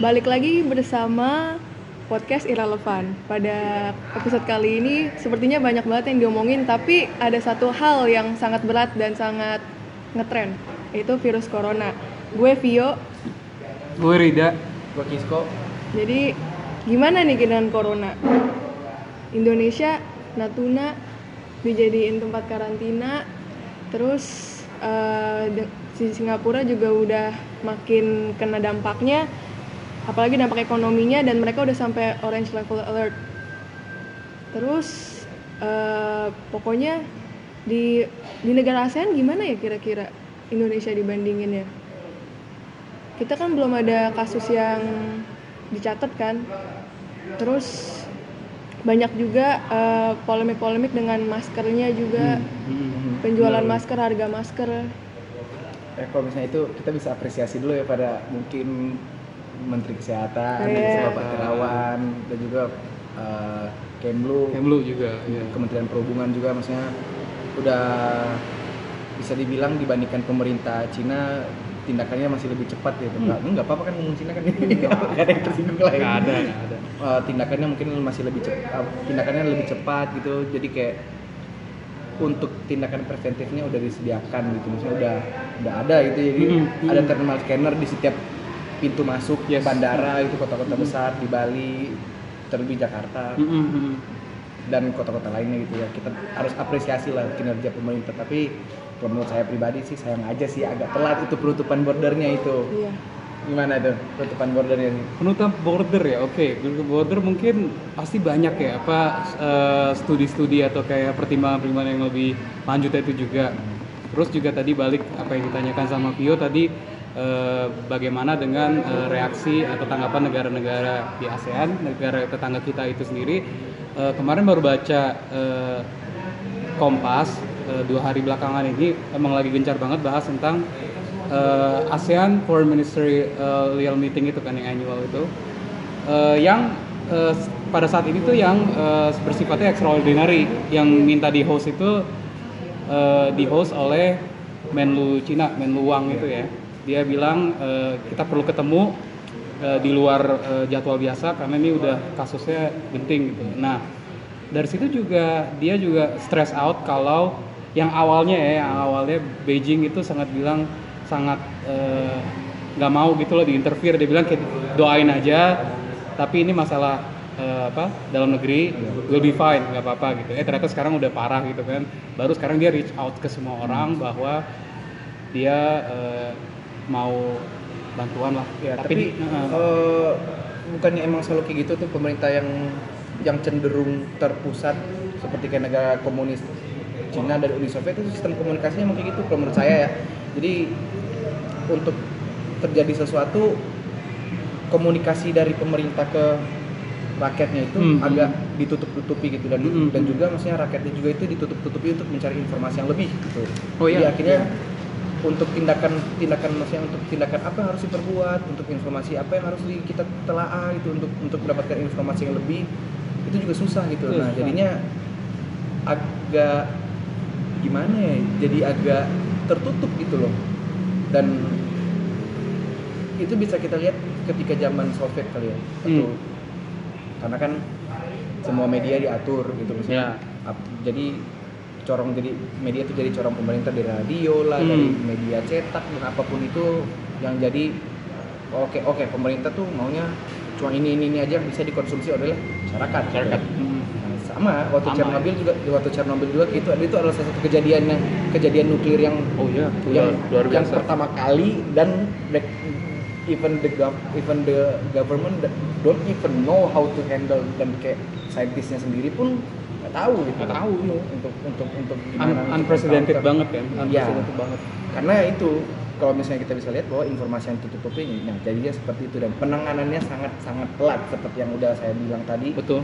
balik lagi bersama podcast Irrelevant. Pada episode kali ini sepertinya banyak banget yang diomongin, tapi ada satu hal yang sangat berat dan sangat ngetren, yaitu virus corona. Gue Vio, Gue Rida. Gue Kisko. jadi gimana nih dengan corona? Indonesia, Natuna dijadiin tempat karantina, terus eh, de- di Singapura juga udah makin kena dampaknya, apalagi dampak ekonominya dan mereka udah sampai orange level alert. Terus eh, pokoknya di di negara ASEAN gimana ya kira-kira Indonesia dibandingin ya? Kita kan belum ada kasus yang dicatat kan. Terus banyak juga eh, polemik-polemik dengan maskernya juga, penjualan masker, harga masker. Ya kalau misalnya itu kita bisa apresiasi dulu ya pada mungkin Menteri Kesehatan, Iya. Bapak Terawan dan juga eh, Kemlu, Kemlu juga. Ya. Kementerian Perhubungan juga maksudnya udah bisa dibilang dibandingkan pemerintah Cina tindakannya masih lebih cepat gitu. Enggak, enggak apa-apa kan ngomong Cina kan Nggak ada yang tersinggung lah ya. Nggak ada, nggak ada. Eh, tindakannya mungkin masih lebih cepat tindakannya lebih cepat gitu jadi kayak untuk tindakan preventifnya udah disediakan gitu maksudnya udah udah ada gitu jadi Mm, ada mm. thermal scanner di setiap pintu masuk Yes. bandara itu kota-kota besar di Bali terlebih Jakarta Mm, mm, mm. dan kota-kota lainnya gitu ya kita harus apresiasi lah kinerja pemerintah tapi kalau menurut saya pribadi sih sayang aja sih agak telat itu penutupan bordernya itu Iya. gimana tuh penutupan bordernya nih Penutup border ya, oke. Penutup border mungkin pasti banyak ya apa eh, studi-studi atau kayak pertimbangan-pertimbangan yang lebih lanjut itu juga. Terus juga tadi balik apa yang ditanyakan sama Vio tadi eh, bagaimana dengan eh, reaksi atau tanggapan negara-negara di ASEAN, negara tetangga kita itu sendiri. Eh, kemarin baru baca Kompas dua hari belakangan ini emang lagi gencar banget bahas tentang ASEAN Foreign Ministry Real Meeting itu kan yang annual itu Eh, yang eh, pada saat ini tuh yang eh, bersifatnya extraordinary yang minta di host itu eh, di host oleh Menlu Cina Menlu Wang itu ya dia bilang eh, kita perlu ketemu eh, di luar eh, jadwal biasa karena ini udah kasusnya genting gitu. Nah dari situ juga dia juga stress out kalau yang awalnya ya yang awalnya Beijing itu sangat bilang sangat nggak mau gitu loh diinterfere. Dia bilang "Kayak doain aja tapi ini masalah apa dalam negeri will be fine nggak apa-apa gitu. Eh ternyata sekarang udah parah gitu kan. Baru sekarang dia reach out ke semua orang bahwa dia eh, mau bantuan lah Ya, tapi, tapi, eh, eh, bukannya emang selalu kayak gitu tuh pemerintah yang yang cenderung terpusat seperti kayak negara komunis Cina dan Uni Soviet itu sistem komunikasinya emang kayak gitu kalau menurut saya ya. Jadi untuk terjadi sesuatu komunikasi dari pemerintah ke rakyatnya itu Hmm. agak ditutup-tutupi gitu dan Hmm. dan juga maksudnya rakyatnya juga itu ditutup-tutupi untuk mencari informasi yang lebih gitu. Oh, iya. Jadi akhirnya untuk tindakan tindakan maksudnya untuk tindakan apa yang harus diperbuat untuk informasi apa yang harus di- kita telaah gitu untuk untuk mendapatkan informasi yang lebih itu juga susah gitu Iya, nah jadinya agak gimana ya jadi agak tertutup gitu loh dan itu bisa kita lihat ketika zaman Soviet kali ya atau Hmm. karena kan semua media diatur gitu Ya. maksudnya ap- jadi corong jadi media itu jadi corong pemerintah dari radio lah Hmm. dari media cetak dan apa pun itu yang jadi oke oke pemerintah tuh maunya cuma ini ini ini aja yang bisa dikonsumsi oleh masyarakat masyarakat ya. hmm. Nah, sama waktu Sama, Chernobyl juga waktu Chernobyl juga gitu itu adalah salah satu kejadian yang kejadian nuklir yang oh iya yang luar yang biasa pertama kali dan even the even the government don't even know how to handle dan kayak saintisnya sendiri pun nggak tahu gitu Nggak tahu. untuk untuk untuk Un- gimana untuk unprecedented counter. banget kan Iya. unprecedented banget karena itu kalau misalnya kita bisa lihat bahwa informasi yang ini nah jadinya seperti itu dan penanganannya sangat sangat pelat seperti yang udah saya bilang tadi betul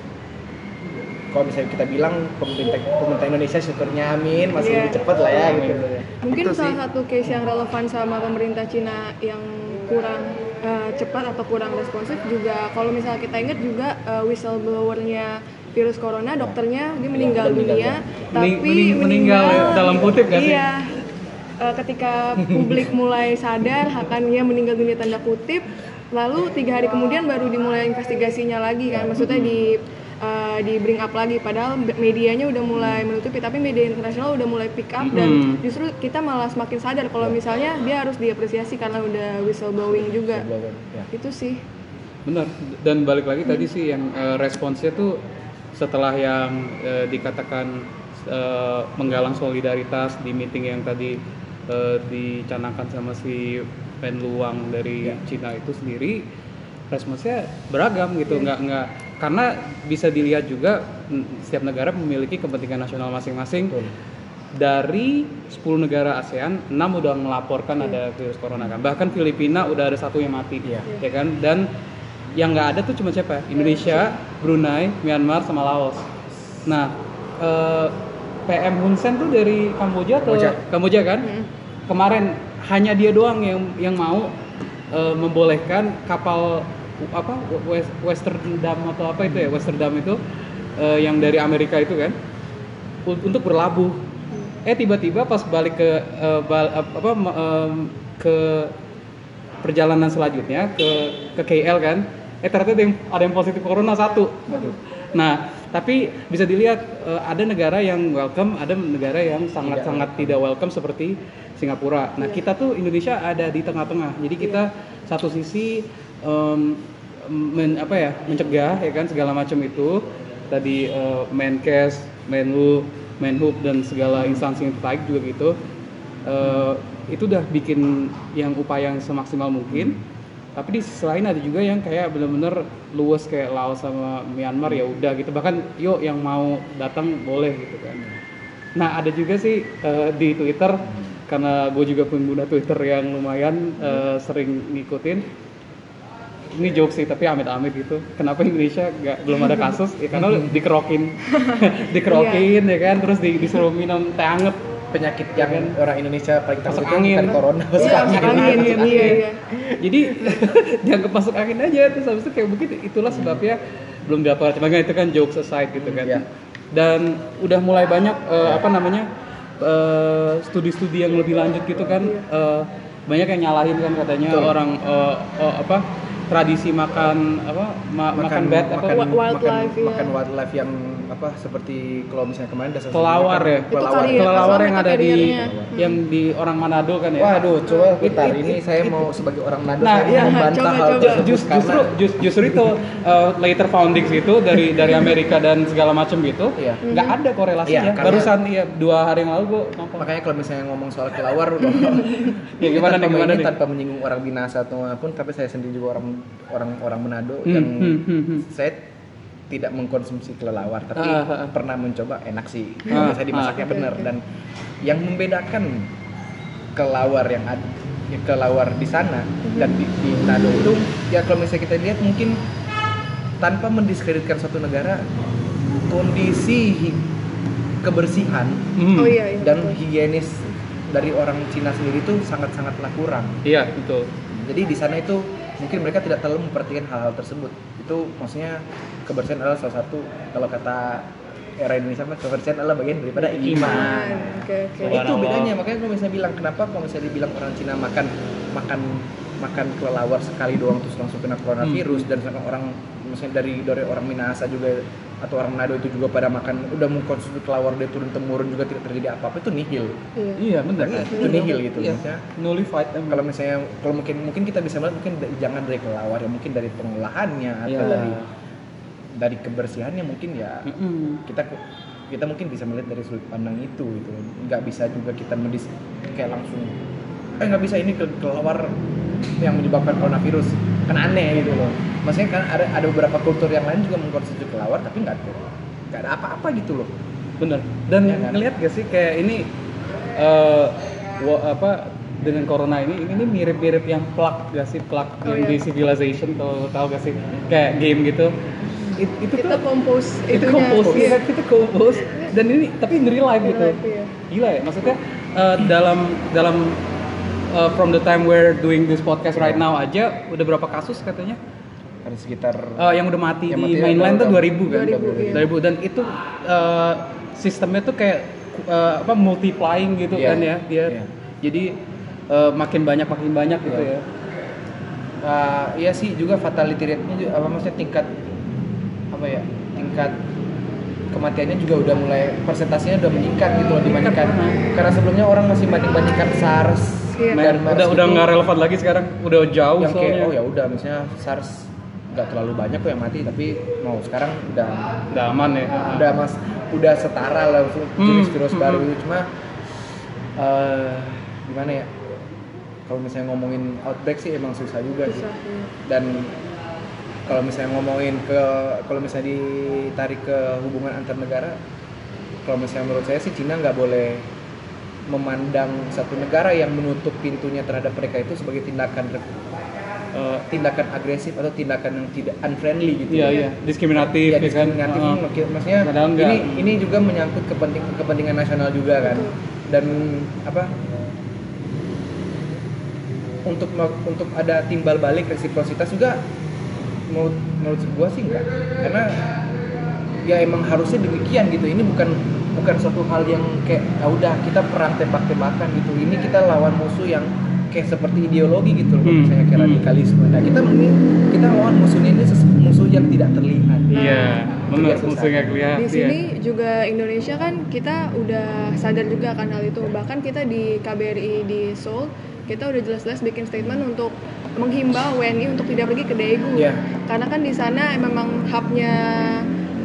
kalau misalnya kita bilang pemerintah pemerintah Indonesia syukurnya amin masih Iya. lebih cepat lah ya gitu Mungkin Itu salah sih. satu case yang relevan sama pemerintah Cina yang kurang eh, cepat atau kurang responsif juga kalau misalnya kita ingat juga eh, whistleblowernya virus corona dokternya dia meninggal udah meninggal, dunia ya. tapi Mening- mening- meninggal dalam kutip sih? iya Eh, ketika publik mulai sadar akan dia meninggal dunia tanda kutip lalu tiga hari kemudian baru dimulai investigasinya lagi kan maksudnya di eh, di bring up lagi padahal medianya udah mulai menutupi tapi media internasional udah mulai pick up dan Hmm. justru kita malah semakin sadar kalau misalnya dia harus diapresiasi karena udah whistleblowing juga Ya. itu sih Benar. Dan balik lagi tadi sih yang eh, responsnya tuh setelah yang eh, dikatakan eh, menggalang solidaritas di meeting yang tadi eh, dicanangkan sama si Pen Luang dari Cina itu sendiri responsnya beragam gitu. Nggak nggak karena bisa dilihat juga setiap negara memiliki kepentingan nasional masing-masing. Dari 10 negara ASEAN 6 udah melaporkan ada virus corona kan. Bahkan Filipina udah ada satu yang mati Iya. ya kan? Dan yang nggak ada tuh cuma siapa? Indonesia Brunei Myanmar sama Laos. Nah eh, PM Hun Sen tuh dari Kamboja atau Kamboja. Kamboja kan? Kemarin hanya dia doang yang yang mau eh, membolehkan kapal apa West, Western Dam atau apa itu ya Western Dam itu eh, yang dari Amerika itu kan un- untuk berlabuh. Eh tiba-tiba pas balik ke eh, bal- apa em, ke perjalanan selanjutnya ke ke KL kan, eh ternyata ada yang ada yang positif corona satu. Nah, tapi bisa dilihat eh, ada negara yang welcome, ada negara yang sangat-sangat tidak welcome. seperti Singapura. Nah, kita tuh Indonesia ada di tengah-tengah. Jadi kita satu sisi em, men, apa ya mencegah ya kan segala macam itu. Tadi eh, Menkes, Menlu, Menhub dan segala instansi yang terkait juga gitu. Eh, itu udah bikin yang upaya yang semaksimal mungkin tapi di sisi lain ada juga yang kayak bener-bener luas kayak Laos sama Myanmar ya udah gitu. Bahkan yuk yang mau datang boleh gitu kan. Nah ada juga sih eh, di Twitter karena gue juga pengguna Twitter yang lumayan eh, sering ngikutin. Ini joke sih tapi amit-amit gitu. Kenapa Indonesia nggak belum ada kasus? Ya karena dikerokin. Dikerokin ya kan? Terus di, disuruh minum teh anget penyakit yang orang Indonesia paling takut itu angin. bukan corona masuk iya angin. masuk angin iya iya jadi dianggap masuk angin aja terus habis itu kayak begitu itulah sebabnya belum dapat cuma kan itu kan jokes aside gitu kan Iya. dan udah mulai banyak eh, apa namanya eh, studi-studi yang lebih lanjut gitu kan eh, banyak yang nyalahin kan katanya Betul. orang eh, eh, apa tradisi makan apa ma- makan, bat apa Wi- wildlife, makan, iya. makan wildlife yang apa seperti kalau misalnya kemarin dasar kelawar ya Itu kelawar kari- kelelawar Iya, yang ada di kariernya. yang di orang Manado kan ya Waduh, coba It- bentar it- ini it- saya it- mau sebagai orang Manado Nah, saya iya, mau membantah coba, hal coba. tersebut Jus- karena justru jus- justru itu uh, later foundings itu dari dari Amerika dan segala macam gitu Iya. nggak ada korelasinya Iya, karena- barusan iya dua hari yang lalu gua nonton makanya kalau misalnya ngomong soal kelawar udah Ya, gimana nih, gimana nih? tanpa menyinggung orang binasa atau apa pun tapi saya sendiri juga orang orang orang Manado Hmm, yang hmm, hmm, hmm. saya tidak mengkonsumsi kelelawar tapi Ah, ah, ah. pernah mencoba enak sih Ah, kalau saya dimasaknya ah. benar oke. dan yang membedakan kelawar yang ada ya, kelawar di sana dan di, di Manado itu ya kalau misalnya kita lihat mungkin tanpa mendiskreditkan suatu negara kondisi kebersihan Hmm. oh iya iya dan betul. higienis dari orang Cina sendiri itu sangat-sangatlah kurang. iya betul Jadi di sana itu mungkin mereka tidak terlalu memperhatikan hal-hal tersebut. Itu maksudnya kebersihan adalah salah satu kalau kata era Indonesia mah kebersihan adalah bagian daripada iman. Iman. oke oke Nah, itu bedanya makanya kalau misalnya bilang kenapa kalau misalnya dibilang orang Cina makan makan makan kelelawar sekali doang terus langsung kena coronavirus dan misalkan orang misalnya dari dari orang Minahasa juga atau orang Manado itu juga pada makan udah mengkonsumsi kelelawar dari turun temurun juga tidak terjadi apa-apa itu nihil iya iya benar itu nihil gitu Iya. maksudnya nullified emang. kalau misalnya kalau mungkin mungkin kita bisa melihat mungkin jangan dari kelelawar ya mungkin dari pengolahannya atau Iya. dari dari kebersihannya mungkin ya Mm-mm. kita kita mungkin bisa melihat dari sudut pandang itu gitu nggak bisa juga kita mendis kayak langsung eh nggak bisa ini ke- kelelawar yang menyebabkan coronavirus. Kan aneh gitu loh. Maksudnya kan ada ada beberapa kultur yang lain juga mengkonsumsi kelelawar tapi nggak ada nggak ada apa-apa gitu loh. Bener. Dan Ya kan? ngelihat gak sih kayak ini eh wa- apa dengan corona ini ini mirip-mirip yang plug gak sih? Plug Oh, yang di iya. civilization tau tau gak sih? Kayak game gitu. It- itu kita tuh compose itu itunya, compose iya. iya, kita compose dan ini tapi in real life gitu life, iya. gila ya maksudnya eh, dalam dalam eh, from the time we're doing this podcast right now aja udah berapa kasus katanya? Ada sekitar Eh, yang udah mati Yang di mati mainland tuh ada 2000 kan? 2000, iya. 2000 dan itu eh, sistemnya tuh kayak eh, apa multiplying gitu Iya, kan ya? Dia iya. jadi eh, makin banyak makin banyak gitu Iya. ya. Uh, iya sih juga fatality rate-nya juga apa maksudnya tingkat apa ya tingkat kematiannya juga udah mulai persentasenya udah meningkat gitu loh dibandingkan. karena sebelumnya orang masih banding bandingkan SARS Iya. udah udah gitu, nggak relevan lagi sekarang? Udah jauh yang kayak soalnya. oh ya udah misalnya SARS nggak terlalu banyak kok yang mati tapi mau sekarang udah udah aman ya? Udah mas. Udah setara lah Hmm, jenis virus hmm, baru. hmm. cuma eh gimana ya? Kalau misalnya ngomongin outbreak sih emang susah juga sih. Susah, iya. dan kalau misalnya ngomongin ke kalau misalnya ditarik ke hubungan antar negara kalau misalnya menurut saya sih Cina nggak boleh memandang satu negara yang menutup pintunya terhadap mereka itu sebagai tindakan eh, tindakan agresif atau tindakan yang tidak unfriendly gitu iya iya. Diskriminatif ya ya kan? diskriminatif Heeh. mak- maksudnya ini ini juga menyangkut kepenting kepentingan nasional juga kan. Dan apa? Untuk untuk ada timbal balik resiprositas juga menurut menurut gua sih enggak. Karena ya emang harusnya demikian gitu. Ini bukan bukan suatu hal yang kayak ya udah kita perang tembak-tembakan gitu ini kita lawan musuh yang kayak seperti ideologi gitu loh Hmm, misalnya kayak hmm. radikalisme nah kita ini kita lawan musuhnya ini musuh yang tidak terlihat iya benar susah. musuhnya kelihatan Di sini juga Indonesia kan kita udah sadar juga akan hal itu. Bahkan kita di KBRI di Seoul kita udah jelas-jelas bikin statement untuk menghimbau WNI untuk tidak pergi ke Daegu. Iya. Karena kan di sana memang hubnya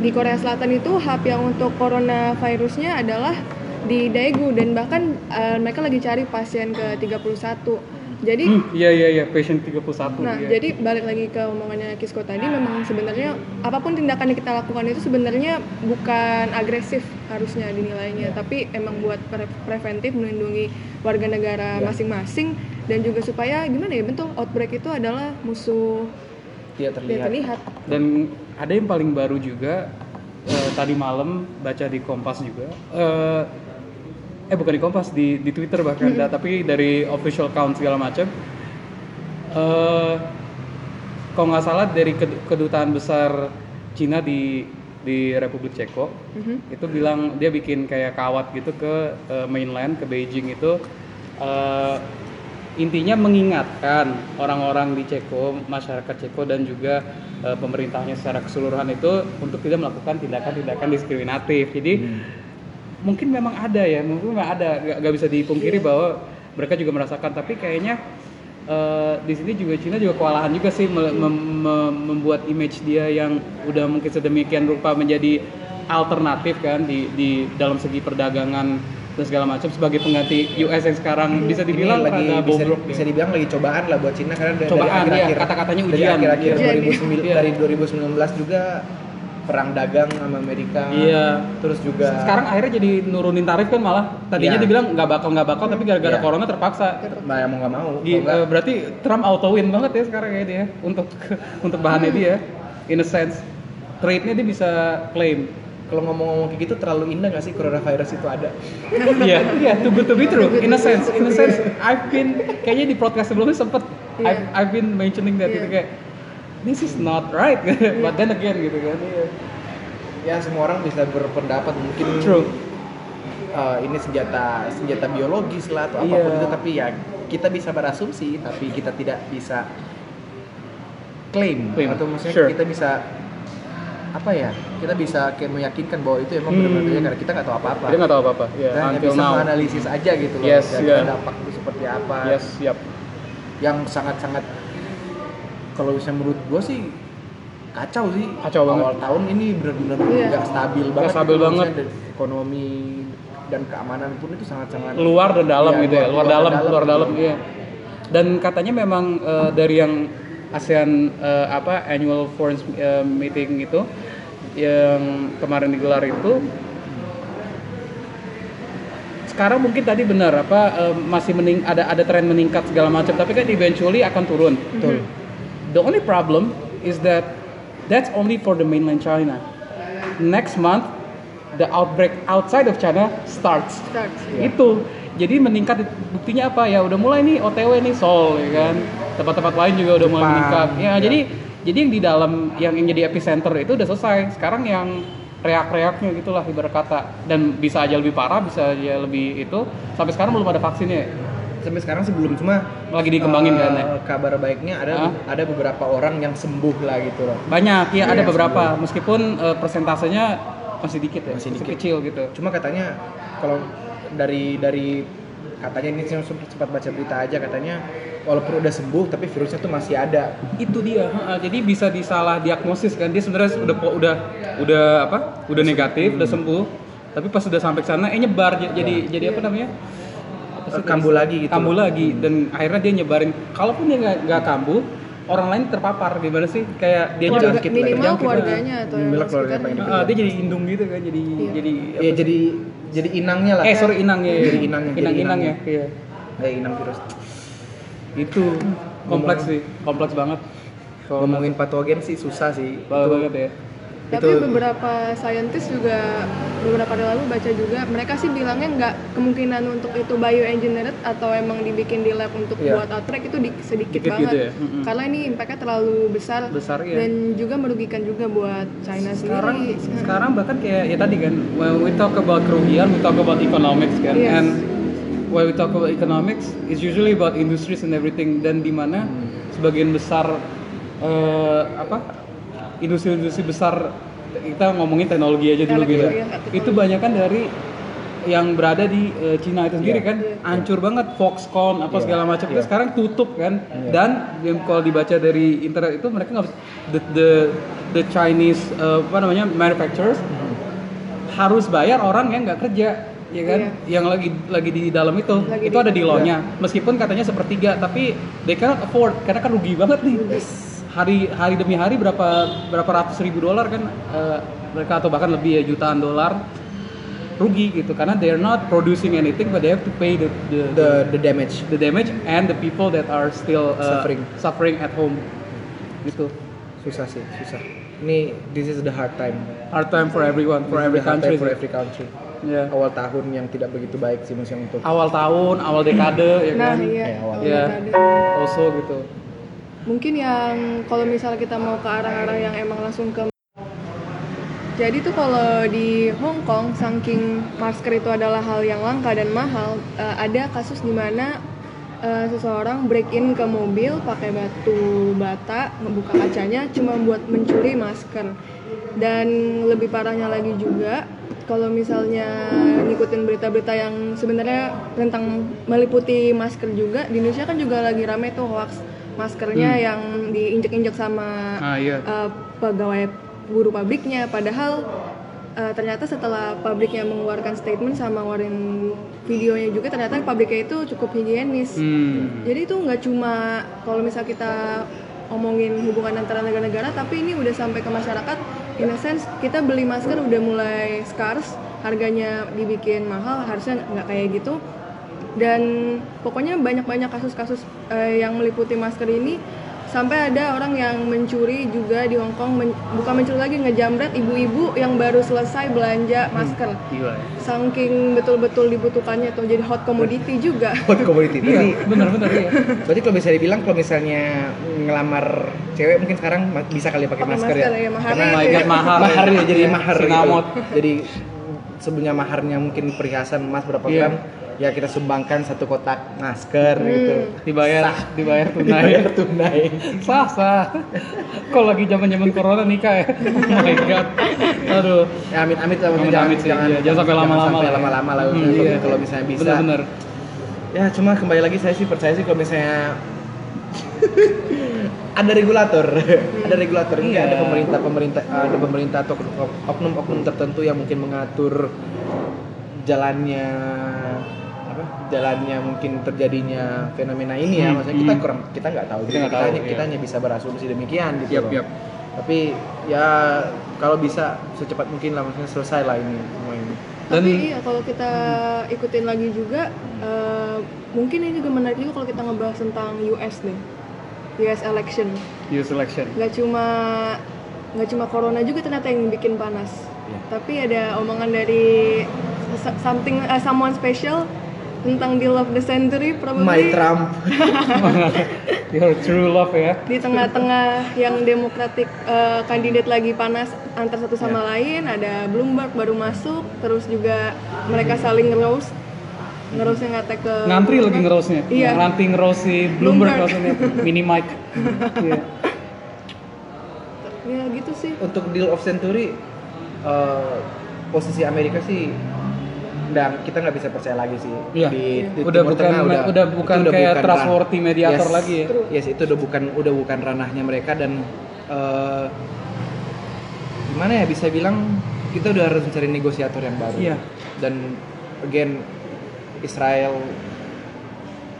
di Korea Selatan itu hub yang untuk coronavirusnya adalah di Daegu dan bahkan eh, mereka lagi cari pasien ke 31. Jadi Hmm, iya iya iya patient 31 Nah, iya. jadi balik lagi ke omongannya Kisko tadi, memang sebenarnya apa pun tindakan yang kita lakukan itu sebenarnya bukan agresif harusnya dinilainya, tapi emang buat pre- preventif melindungi warga negara Ya. masing-masing dan juga supaya gimana ya betul outbreak itu adalah musuh tidak terlihat terlihat. dan ada yang paling baru juga eh, tadi malam baca di Kompas juga eh eh bukan di Kompas di di Twitter bahkan da- tapi dari official account segala macam eh kalau nggak salah dari ked- kedutaan besar Cina di di Republik Ceko Mhm. itu bilang dia bikin kayak kawat gitu ke eh, mainland ke Beijing itu eh, intinya mengingatkan orang-orang di Ceko masyarakat Ceko dan juga eh, pemerintahnya secara keseluruhan itu untuk tidak melakukan tindakan-tindakan diskriminatif. Jadi mungkin memang ada ya mungkin memang ada nggak bisa dipungkiri bahwa mereka juga merasakan. Tapi kayaknya eh, di sini juga Cina juga kewalahan juga sih mem- mem- mem- membuat image dia yang udah mungkin sedemikian rupa menjadi alternatif kan di di dalam segi perdagangan dan segala macam sebagai pengganti US yang sekarang bisa dibilang Ini lagi rada bisa, bobrok bisa dibilang lagi cobaan lah buat Cina karena dari, Cobaan, dari akhir-akhir iya, kata-katanya dari ujian. akhir-akhir Ujian, 2009 iya. dari 2019 juga perang dagang sama Amerika Iya. terus juga sekarang akhirnya jadi nurunin tarif kan malah tadinya Iya. dibilang nggak bakal nggak bakal tapi gara-gara Iya. corona terpaksa nah, mau nggak mau nggak- eh, berarti Trump auto win banget ya sekarang ya dia untuk untuk bahannya dia in a sense trade-nya dia bisa claim kalau ngomong-ngomong kayak gitu terlalu indah nggak sih coronavirus itu ada iya iya too good to be true in a sense in a sense I've been kayaknya di podcast sebelumnya sempet Iya. I've, I've been mentioning that Iya. gitu kayak this is not right but then again gitu kan iya. ya semua orang bisa berpendapat mungkin True. eh, ini senjata senjata biologis lah atau Iya. apa pun itu tapi ya kita bisa berasumsi tapi kita tidak bisa klaim, Claim. atau maksudnya Sure. kita bisa apa ya kita bisa kayak meyakinkan bahwa itu emang Hmm. benar-benar terjadi karena kita nggak tahu apa-apa Dia nggak tahu apa-apa ya dan hanya bisa now menganalisis aja gitu loh Yes, kira-kira yeah. dampak itu seperti apa yes yep yang sangat-sangat kalau bisa menurut gua sih kacau sih Kacau banget. awal tahun ini benar-benar Iya. nggak stabil banget stabil gitu, banget. ekonomi dan keamanan pun itu sangat-sangat luar dan dalam Iya, gitu ya luar, dalam dan luar dalam gitu. iya dan katanya memang eh, dari yang ASEAN eh, apa annual foreign eh, meeting itu yang kemarin digelar itu sekarang mungkin tadi benar apa eh, masih mening ada ada tren meningkat segala macam tapi kan eventually akan turun Betul. the only problem is that that's only for the mainland China next month the outbreak outside of China starts Start. Iya. itu jadi meningkat buktinya apa ya udah mulai nih OTW nih Seoul ya kan tempat-tempat lain juga udah mulai meningkat ya, ya. jadi jadi yang di dalam yang, yang jadi epicenter itu udah selesai sekarang yang reak-reaknya gitulah ibarat kata dan bisa aja lebih parah bisa aja lebih itu sampai sekarang belum ada vaksinnya sampai sekarang sih belum cuma Lagi dikembangin kan ya? kabar baiknya ada Hah? ada beberapa orang yang sembuh lah gitu loh Banyak ya, ada Iya, beberapa. Meskipun eh, persentasenya masih dikit ya, Masih masih, dikit. kecil gitu. cuma katanya kalau dari dari katanya ini sempat baca berita aja katanya walaupun udah sembuh tapi virusnya tuh masih ada Itu dia. heeh. jadi bisa disalah diagnosis kan. Dia sebenarnya udah udah udah apa? Udah negatif, udah sembuh. Tapi pas udah sampai ke sana eh nyebar jadi jadi apa namanya? Apa kambuh lagi gitu Kambuh lagi dan akhirnya dia nyebarin. Kalaupun dia nggak nggak kambuh, orang lain terpapar gimana sih? Kayak dia Keluarga- jangkit lah, minimal keluarganya atau Minimal yang keluarga sekitarnya. paling Heeh, dia jadi indung gitu kan, jadi Iya. jadi ya jadi jadi inangnya lah eh kan? sorry inang ya. jadi inang jadi inang inang ya. inangnya. Iya. kayak inang virus Itu kompleks sih, kompleks banget. Kalau ngomongin patogen sih susah sih banget Itu- banget ya. Tapi Itu- beberapa saintis juga beberapa hari lalu baca juga mereka sih bilangnya nggak kemungkinan untuk itu bioengineered atau emang dibikin di lab untuk Iya. buat outbreak itu di- sedikit Dikit banget gitu ya? Mm-mm. karena ini impactnya terlalu besar, Besar, iya. dan juga merugikan juga buat China sekarang sendiri. sekarang bahkan kayak ya tadi kan when we talk about kerugian we talk about economics kan Yes. and when we talk about economics it's usually about industries and everything dan di mana sebagian besar eh, apa industri-industri besar kita ngomongin teknologi aja dulu gitu ya, teknologi. itu banyak kan dari yang berada di eh, Cina itu sendiri Iya. kan hancur banget Foxconn apa Iya. segala macam itu Iya. sekarang tutup kan Iya. dan yang kalau dibaca dari internet itu mereka nggak the the the Chinese eh, apa namanya manufacturers harus bayar orang yang nggak kerja ya kan? Yang lagi lagi di dalam itu. Lagi itu di- ada di law-nya meskipun katanya sepertiga tapi they cannot afford karena kan rugi banget nih. Hari hari demi hari berapa berapa ratus ribu dolar kan eh, mereka atau bahkan lebih ya jutaan dolar. Rugi gitu karena they're not producing anything but they have to pay the the, the the damage. the damage and the people that are still uh, Suffering. suffering at home. Gitu. Susah sih susah. Ini this is the hard time. Hard time for everyone for This is every country for every country Ya. awal tahun yang tidak begitu baik sih maksudnya untuk awal tahun awal dekade ya Nah kan iya, Eh, awal. awal ya dekade. also gitu Mungkin yang kalau misalnya kita mau ke arah-arah yang emang langsung ke jadi tuh kalau di Hong Kong saking masker itu adalah hal yang langka dan mahal, eh, ada kasus di mana eh, seseorang break in ke mobil pakai batu bata, ngebuka kacanya cuma buat mencuri masker. Dan lebih parahnya lagi juga kalau misalnya ngikutin berita-berita yang sebenarnya tentang meliputi masker juga di Indonesia kan juga lagi rame tuh hoax maskernya yang diinjek-injek sama ah iya. uh, pegawai buruh pabriknya. Padahal uh, ternyata setelah pabriknya mengeluarkan statement sama ngeluarin videonya juga ternyata pabriknya itu cukup higienis. Hmm. jadi itu nggak cuma kalau misal kita ngomongin hubungan antara negara-negara tapi ini udah sampai ke masyarakat. In a sense kita beli masker udah mulai scarce harganya dibikin mahal harusnya nggak kayak gitu. Dan pokoknya banyak-banyak kasus-kasus eh, yang meliputi masker ini sampai ada orang yang mencuri juga di Hong Kong men- bukan mencuri lagi ngejamret ibu-ibu yang baru selesai belanja masker gila ya saking betul-betul dibutuhkannya tuh jadi hot commodity juga hot commodity iya benar-benar iya berarti kalau bisa dibilang kalau misalnya ngelamar cewek mungkin sekarang bisa kali pakai masker, masker ya ya, maharnya karena Oh my God, mahar mahar ya. ya jadi Iya, mahar sinamot. gitu. jadi sebelumnya maharnya mungkin perhiasan emas berapa Iya. gram ya kita sumbangkan satu kotak masker gitu. Dibayar dibayar tunai. Dibayar tunai. Sah sah. Kok lagi zaman zaman corona nikah ya. Oh my god. Aduh. Ya amit amit lah Amit-amit jangan, sih, jangan, iya. Jangan sampai lama-lama sampai lah ya. lama-lama lah Hmm, kalau- iya. kalau misalnya bisa. Bener-bener. Ya cuma kembali lagi saya sih percaya sih kalau misalnya ada regulator. Ada regulator. Mungkin Iya. ada pemerintah pemerintah ada pemerintah atau oknum-oknum tertentu yang mungkin mengatur jalannya apa jalannya mungkin terjadinya fenomena ini ya Hmm, maksudnya kita hmm. kurang kita nggak tahu Kita Jadi nggak tahu, hanya, iya. kita hanya bisa berasumsi demikian gitu loh. yap. tapi ya kalau bisa secepat mungkin lah maksudnya selesai lah ini semua ini Dan- Tapi iya kalau kita ikutin lagi juga eh, mungkin ini juga menarik juga kalau kita ngebahas tentang US deh. US election. you selection Gak cuma nggak cuma corona juga ternyata yang bikin panas. Iya. Tapi ada omongan dari something eh, someone special tentang deal of the century probably. My Trump. Your true love ya. Di tengah-tengah yang demokratik eh, kandidat lagi panas antar satu sama Iya. lain ada Bloomberg baru masuk terus juga mereka saling roast ngerosnya ngatek ke ngantri lagi ngerosnya Iya. ngantri ngeros si Bloomberg Bloomberg. mini mic Iya. ya gitu sih. Untuk deal of century eh, posisi Amerika sih dan kita nggak bisa percaya lagi sih Iya. di, di Udah Timur bukan- Tengah udah bukan itu kayak ran- trustworthy mediator Yes. lagi ya. yes itu udah bukan udah bukan ranahnya mereka dan eh, gimana ya bisa bilang kita udah harus mencari negosiator yang baru Iya. dan again Israel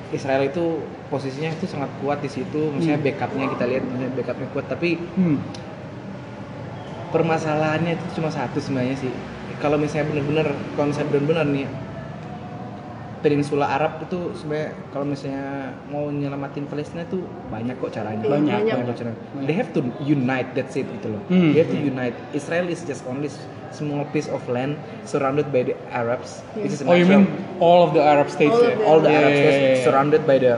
Israel itu posisinya itu sangat kuat di situ misalnya Hmm. backupnya kita lihat misalnya backupnya kuat tapi Hmm. permasalahannya itu cuma satu sebenarnya sih kalau misalnya benar-benar kalau misalnya benar-benar nih peninsula Arab itu sebenarnya kalau misalnya mau nyelamatin Palestina itu banyak kok caranya. Iya, Banyak, banyak. kok caranya. They have to unite that's it gitu loh. Hmm. they have to unite. Israel is just only small piece of land surrounded by the Arabs. This is Oh you mean all of the Arab states All the- all the Iya, Arab iya, states iya, iya. surrounded by the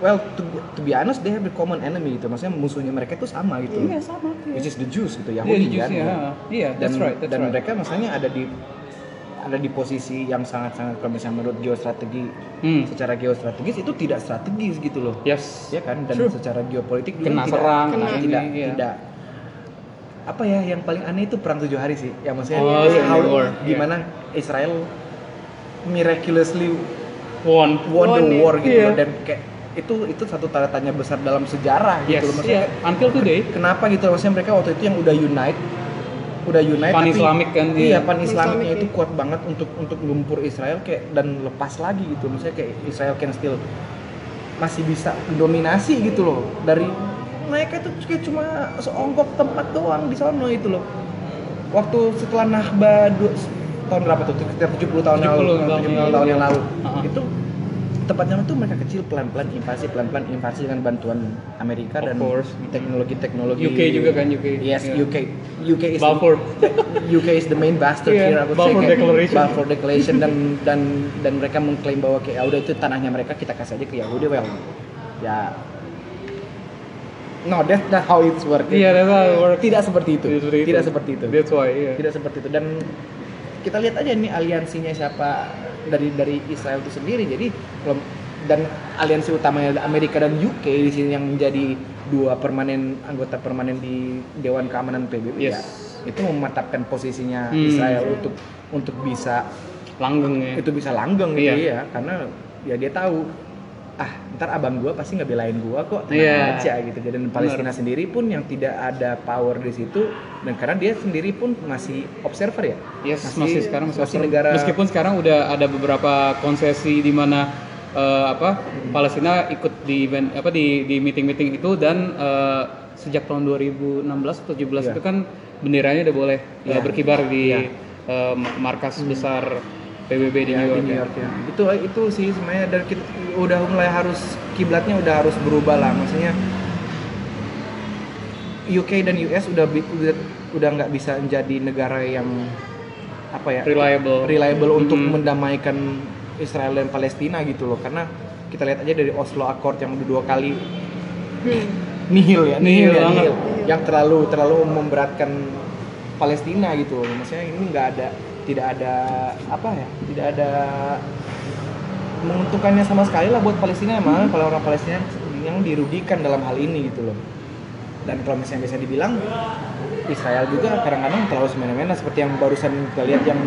well to, to be honest they have the common enemy gitu maksudnya musuhnya mereka itu sama gitu Iya sama. which is the Jews gitu Iya, Yahudi di kan Jews, ya. Iya, dan that's right, that's dan right. mereka misalnya ada di ada di posisi yang sangat-sangat kalau misalnya menurut geostrategi Hmm. secara geostrategis itu tidak strategis gitu loh Yes. ya kan dan True. secara geopolitik juga Kena tidak, serang, kena tidak ini, tidak, iya. tidak apa ya yang paling aneh itu perang tujuh hari sih ya maksudnya Oh, Civil how- War, gimana Israel miraculously won the Won, ya. war gitu Iya. loh dan kayak itu itu satu tanda tanya besar dalam sejarah Yes. gitu loh maksudnya Iya. Until today. kenapa gitu maksudnya mereka waktu itu yang udah unite udah unite Pan tapi Islamic kan, iya iya. pan Islamiknya Islamic, itu iya. kuat banget untuk untuk lumpur Israel kayak dan lepas lagi gitu maksudnya kayak Israel can still masih bisa dominasi gitu loh dari mereka itu kayak cuma seonggok tempat doang di sono itu loh waktu setelah Nahba du- tahun berapa tuh sekitar 70 tahun yang 70 lalu tahun 70 yang tahun yang lalu. lalu Uh-huh. itu tempatnya itu mereka kecil pelan-pelan invasi pelan-pelan invasi dengan bantuan Amerika Of dan teknologi-teknologi UK juga kan, UK. yes Iya. UK UK is Balfour. UK is the main bastard Iya, here aku Balfour Declaration. Balfour Declaration dan dan dan mereka mengklaim bahwa kayak "Ah, udah itu tanahnya mereka kita kasih aja ke Yahudi well ya no that's not how it's work Iya, that's how it works. tidak seperti itu Tidak seperti itu. tidak seperti itu That's why, iya. tidak seperti itu dan kita lihat aja nih aliansinya siapa dari dari Israel itu sendiri jadi dan aliansi utamanya Amerika dan UK di sini yang menjadi dua permanen anggota permanen di Dewan Keamanan PBB Yes. ya itu mematapkan posisinya Hmm. Israel untuk untuk bisa Langgeng ya. itu bisa langgeng gitu Iya. ya karena ya dia tahu ah ntar abang gua pasti ngebelain gua kok tenang Iya. aja gitu dan Palestina sendiri pun yang tidak ada power di situ dan karena dia sendiri pun masih observer ya Yes, masih, sekarang masih, masih over. negara Meskipun sekarang udah ada beberapa konsesi di mana eh, apa Palestina ikut di event apa di di meeting-meeting itu dan eh, sejak tahun 2016 atau 17 Iya. itu kan benderanya udah boleh eh, Iya. berkibar di Iya. eh, markas besar PBB di ya, New York. di New ya. York ya. Itu itu sih sebenarnya dan kita udah mulai harus kiblatnya udah harus berubah lah maksudnya UK dan US udah udah udah nggak bisa menjadi negara yang apa ya Reliable. reliable untuk Mhm. mendamaikan Israel dan Palestina gitu loh karena kita lihat aja dari Oslo Accord yang udah dua kali Hmm. nihil ya Nihil ya, banget. nihil. yang terlalu terlalu memberatkan Palestina gitu loh maksudnya ini nggak ada tidak ada apa ya tidak ada menguntungkannya sama sekali lah buat Palestina malah kalau orang Palestina yang dirugikan dalam hal ini gitu loh dan kalau misalnya bisa dibilang Israel juga kadang-kadang terlalu semena-mena seperti yang barusan kita lihat yang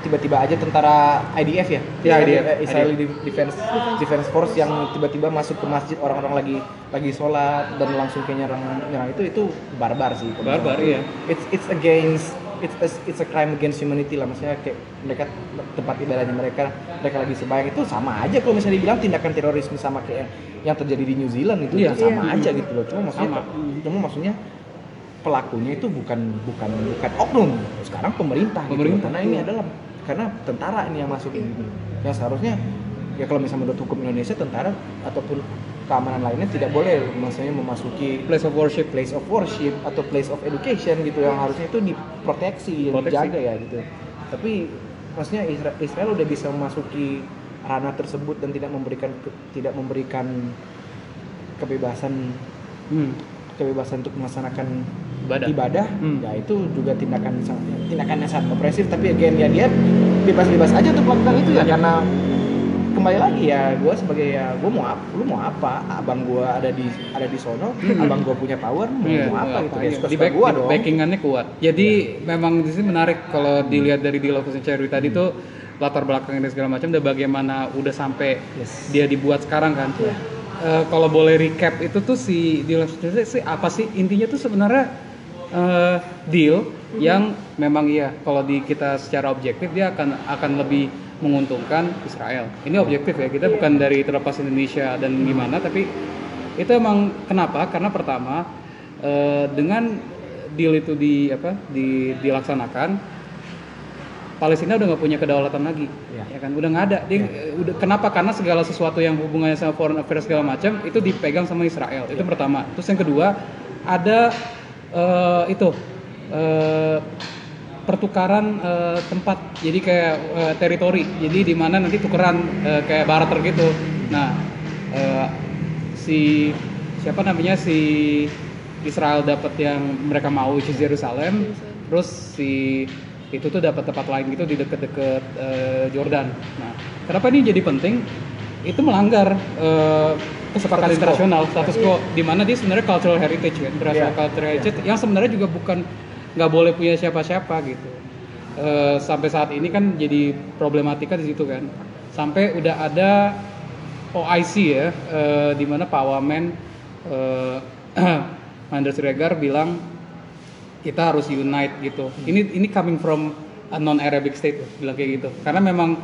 tiba-tiba aja tentara IDF ya, Ya, Israel- IDF. Israel Defense Defense Force yang tiba-tiba masuk ke masjid orang-orang lagi lagi sholat dan langsung kayak nyerang nyerang itu itu barbar sih Barbar, iya. it's it's against it's a, it's a crime against humanity lah maksudnya kayak mereka tempat ibadahnya mereka mereka lagi sembahyang itu sama aja kalau misalnya dibilang tindakan terorisme sama kayak yang terjadi di New Zealand itu Iya. itu sama Iya. aja gitu loh cuma maksudnya Sama. cuma maksudnya pelakunya itu bukan bukan bukan oknum sekarang pemerintah, gitu. Pemerintah, karena ini iya. adalah karena tentara ini yang masuk ini yang seharusnya ya kalau misalnya menurut hukum Indonesia tentara ataupun keamanan lainnya tidak boleh maksudnya memasuki Place of worship. place of worship atau place of education gitu yang harusnya itu diproteksi, Proteksi. dijaga ya gitu. Tapi maksudnya Israel, Israel udah bisa memasuki ranah tersebut dan tidak memberikan tidak memberikan kebebasan Hmm. kebebasan untuk melaksanakan Ibadah. ibadah, Hmm. ya itu juga tindakan tindakan yang sangat opresif tapi again ya dia bebas-bebas aja untuk melakukan itu ya Iya. karena kembali lagi ya gue sebagai ya gue mau apa lu mau apa? Abang gue ada di ada di sono abang gue punya power mau, Iya, mau apa gitu? ya suka di suka gue di dong. backingannya kuat. Jadi memang di sini menarik kalau dilihat dari deal of Cherry tadi tuh latar belakangnya segala macam dan bagaimana udah sampai Yes. dia dibuat sekarang kan. Eh, kalau boleh recap itu tuh si Cherry sih apa sih? Intinya tuh sebenarnya eh, deal yang memang iya kalau di kita secara objektif dia akan akan lebih menguntungkan Israel. Ini objektif ya kita bukan dari terlepas Indonesia dan gimana tapi itu emang kenapa? Karena pertama eh, dengan deal itu di apa di dilaksanakan Palestina udah nggak punya kedaulatan lagi, Iya. ya kan? Udah nggak ada. Dia eh, udah kenapa? Karena segala sesuatu yang hubungannya sama foreign affairs segala macam itu dipegang sama Israel. Itu pertama. Terus yang kedua ada eh, itu eh, pertukaran eh, tempat. Jadi kayak eh, teritori. Jadi di mana nanti tukeran eh, kayak barter gitu. Nah, eh, si siapa namanya si Israel dapat yang mereka mau which is Yerusalem. Terus si itu tuh dapat tempat lain gitu di deket-deket eh, Jordan. Nah, kenapa ini jadi penting? Itu melanggar eh, kesepakatan internasional status quo di mana dia sebenarnya cultural heritage kan, international Iya. cultural heritage yang sebenarnya juga bukan nggak boleh punya siapa-siapa gitu. Eh, sampai saat ini kan jadi problematika di situ kan. Sampai udah ada OIC ya, eh, di mana Pak Wamen eh, Mahendra Siregar bilang kita harus unite gitu. Ini ini coming from a non Arabic state bilang kayak gitu. Karena memang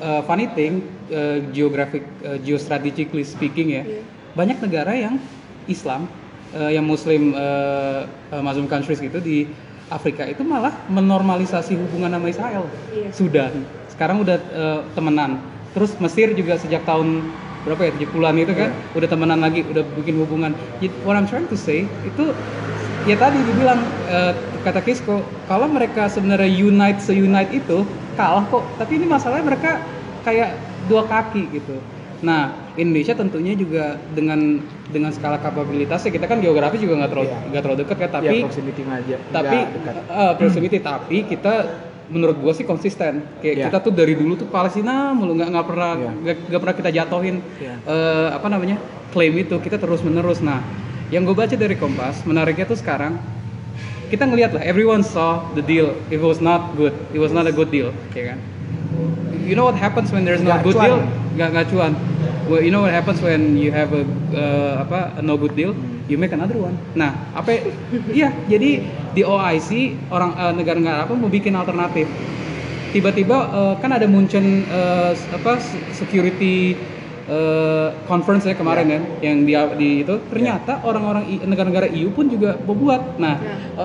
uh, funny thing uh, geographic uh, geostrategically speaking ya, banyak negara yang Islam uh, yang Muslim uh, uh, Muslim countries gitu di Afrika itu malah menormalisasi hubungan sama Israel. Iya. Sudan sekarang udah uh, temenan. Terus Mesir juga sejak tahun berapa ya 70-an itu kan udah temenan lagi, udah bikin hubungan. What I'm trying to say itu ya tadi dibilang eh, kata Kisko kalau mereka sebenarnya unite se-unite itu kalah kok tapi ini masalahnya mereka kayak dua kaki gitu nah Indonesia tentunya juga dengan dengan skala kapabilitasnya kita kan geografi juga nggak terlalu Iya. nggak terlalu dekat ya tapi tapi proximity aja tapi eh, proximity tapi kita menurut gua sih konsisten kayak Iya. kita tuh dari dulu tuh Palestina mulu nggak nggak pernah Iya. nggak nggak pernah kita jatohin Iya. eh, apa namanya klaim itu kita terus menerus nah yang gue baca dari Kompas menariknya tuh sekarang kita ngelihat lah everyone saw the deal it was not good it was not a good deal ya kan you know what happens when there's no Nggak good cuan. deal nggak nggak cuan well, you know what happens when you have a uh, apa a no good deal? You make another one. Nah apa iya jadi di OIC orang eh, negara-negara apa mau bikin alternatif. Tiba-tiba eh, kan ada Munchen eh, apa security eh, conference ya kemarin kan yang di, di itu. Ternyata orang-orang I- negara-negara EU pun juga membuat nah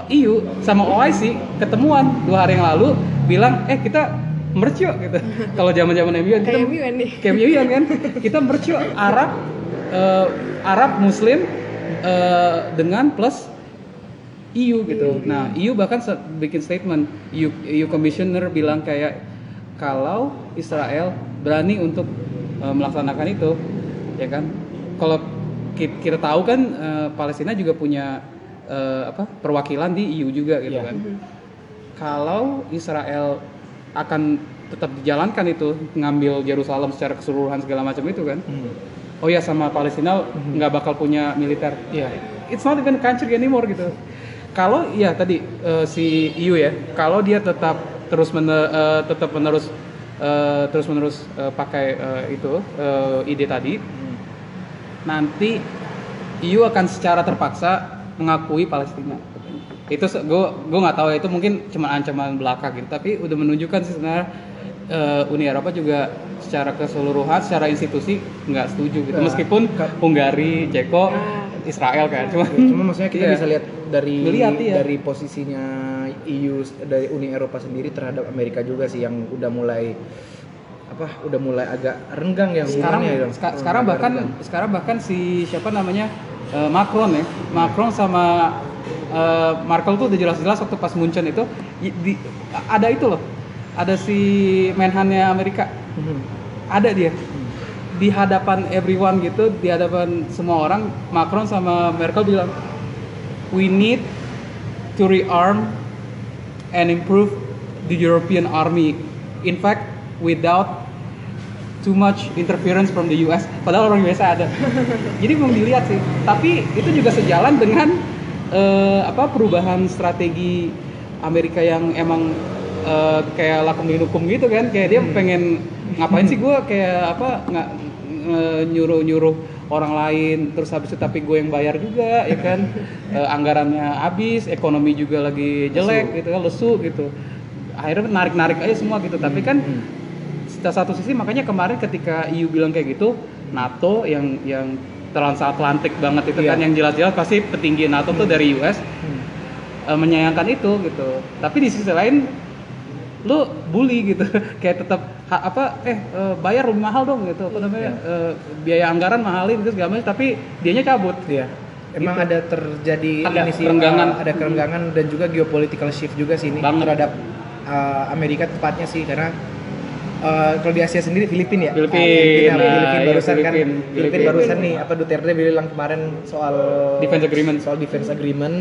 eh, EU sama OIC ketemuan dua hari yang lalu bilang eh kita merch yuk gitu kalau zaman-zaman MU kan kita MUN nih. kayak kan kita merch yuk Arab eh, Arab Muslim eh, dengan plus EU gitu. Nah, EU bahkan bikin statement, EU, EU Commissioner bilang kayak kalau Israel berani untuk eh, melaksanakan itu, ya kan? Kalau ki- kita tahu kan eh, Palestina juga punya eh, apa perwakilan di EU juga gitu Iya. kan. Kalau Israel akan tetap dijalankan itu ngambil Yerusalem secara keseluruhan segala macam itu kan. Hmm. Oh ya sama Palestina nggak bakal punya militer Iya. it's not even country anymore gitu. Kalau ya tadi eh, si EU ya, kalau dia tetap terus mener- eh, tetap menerus terus menerus pakai eh, itu eh, ide tadi, nanti EU akan secara terpaksa mengakui Palestina. Itu gue gue nggak tahu ya, itu mungkin cuma ancaman belaka gitu, tapi udah menunjukkan sih sebenarnya eh, Uni Eropa juga secara keseluruhan, secara institusi nggak setuju gitu. Nah, Meskipun Hungari, Ceko, Israel kan, cuma Ya, cuma maksudnya kita Iya. bisa lihat dari Ngeliat, iya. dari posisinya EU dari Uni Eropa sendiri terhadap Amerika juga sih yang udah mulai apa udah mulai agak renggang ya sekarang hubungannya ya, seka- Dong. sekarang bahkan renggang. sekarang bahkan si siapa namanya eh, Macron ya Macron sama eh, Merkel tuh udah jelas-jelas waktu pas Munchen itu di- ada itu loh ada si Menhannya Amerika. Mhm. ada dia. Di hadapan everyone gitu di hadapan semua orang Macron sama Merkel bilang we need to rearm and improve the European army. In fact without too much interference from the US padahal orang US ada. Jadi belum dilihat sih. Tapi itu juga sejalan dengan eh, apa perubahan strategi Amerika yang emang eh, kayak lakum hukum gitu kan? Kayak dia pengen ngapain sih gue kayak apa nggak nyuruh nyuruh orang lain terus habis itu tapi gue yang bayar juga ya kan? Eh, anggarannya habis ekonomi juga lagi jelek gitu kan lesu gitu. Akhirnya narik narik aja semua gitu. Tapi kan setelah satu sisi makanya kemarin ketika EU bilang kayak gitu NATO yang yang transatlantik banget itu Iya. kan yang jelas-jelas pasti petinggi NATO tuh dari US Hmm. eh, menyayangkan itu gitu tapi di sisi lain lu bully gitu kayak tetap apa eh eh, bayar lebih mahal dong gitu apa namanya eh, biaya anggaran mahalin gitu segala macam tapi dianya cabut Iya. Emang Gitu. ada terjadi Ada ini sih, kerenggangan. uh, ada kerenggangan dan juga geopolitical shift juga sih ini Banget. terhadap uh, Amerika tepatnya sih karena uh, kalau di Asia sendiri Filipina ya. Filipina, Ah, Filipina, nah, Filipina iya, barusan kan. Filipina, Filipina Filipina. barusan nih apa Duterte bilang kemarin soal Defense agreement. Soal defense agreement.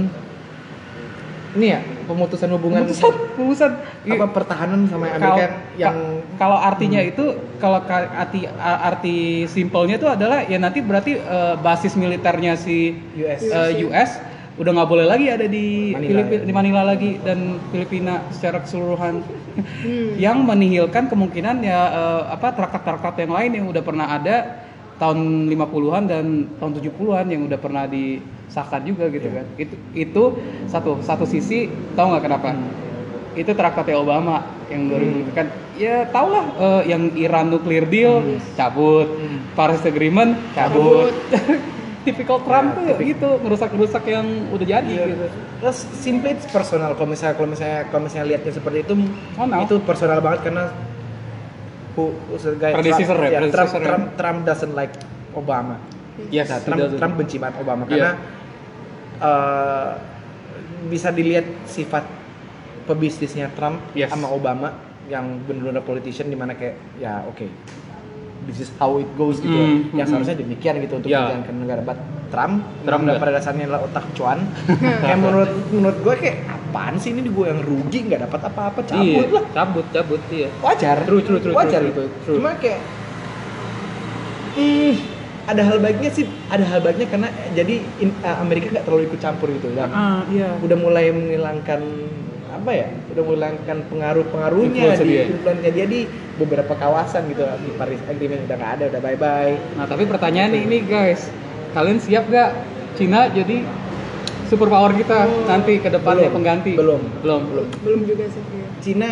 Ini ya pemutusan hubungan Pemutusan, pemutusan. apa pertahanan sama Amerika yang ka- kalau artinya itu kalau ka- arti arti simpelnya itu adalah ya nanti berarti eh, basis militernya si US. eh, US udah nggak boleh lagi ada di Manila, Filipina ya. di Manila lagi dan Filipina secara keseluruhan Hmm. yang menihilkan kemungkinan ya eh, apa traktat-traktat yang lain yang udah pernah ada tahun 50-an dan tahun 70-an yang udah pernah disahkan juga gitu Iya. kan. Itu itu satu satu sisi tahu nggak kenapa? Hmm. Itu traktatnya Obama yang 2000 kan ya tau lah eh, yang Iran nuclear deal cabut, Hmm. Paris Agreement cabut. Tipikal Trump tuh Ya, tipik- gitu, ngerusak-ngerusak yang udah jadi Iya. gitu. Terus simply it's personal kalau misalnya kalau misalnya kalau misalnya lihatnya seperti itu Personal. itu personal banget karena who, who's the guy Trump, ya, Trump, predecessor ya. Trump, Trump doesn't like Obama. Yes, Nah, Trump, sudah. Trump benci banget Obama Iya. karena eh, bisa dilihat sifat pebisnisnya Trump Yes. sama Obama yang benar-benar politician di mana kayak ya oke this is how it goes gitu Hmm, ya hmm, seharusnya demikian gitu untuk Ya. menjalankan negara. But Trump Trump pada dasarnya adalah otak cuan. Kayak menurut menurut gue kayak apaan sih ini gue yang rugi nggak dapat apa-apa cabut Iya, lah. cabut, cabut, iya. wajar. True, true, true, wajar. true, gitu true. cuma kayak hmm, ada hal baiknya sih ada hal baiknya karena jadi in- uh, Amerika nggak terlalu ikut campur gitu dan Ah, iya. udah mulai menghilangkan apa ya udah menghilangkan pengaruh-pengaruhnya di dia. influence dia di beberapa kawasan gitu di Paris Agreement udah nggak ada udah bye bye Nah, tapi pertanyaan ini guys, kalian siap gak Cina jadi superpower kita nanti ke depannya Belum. pengganti? Belum. Belum. belum belum juga sih iya. Cina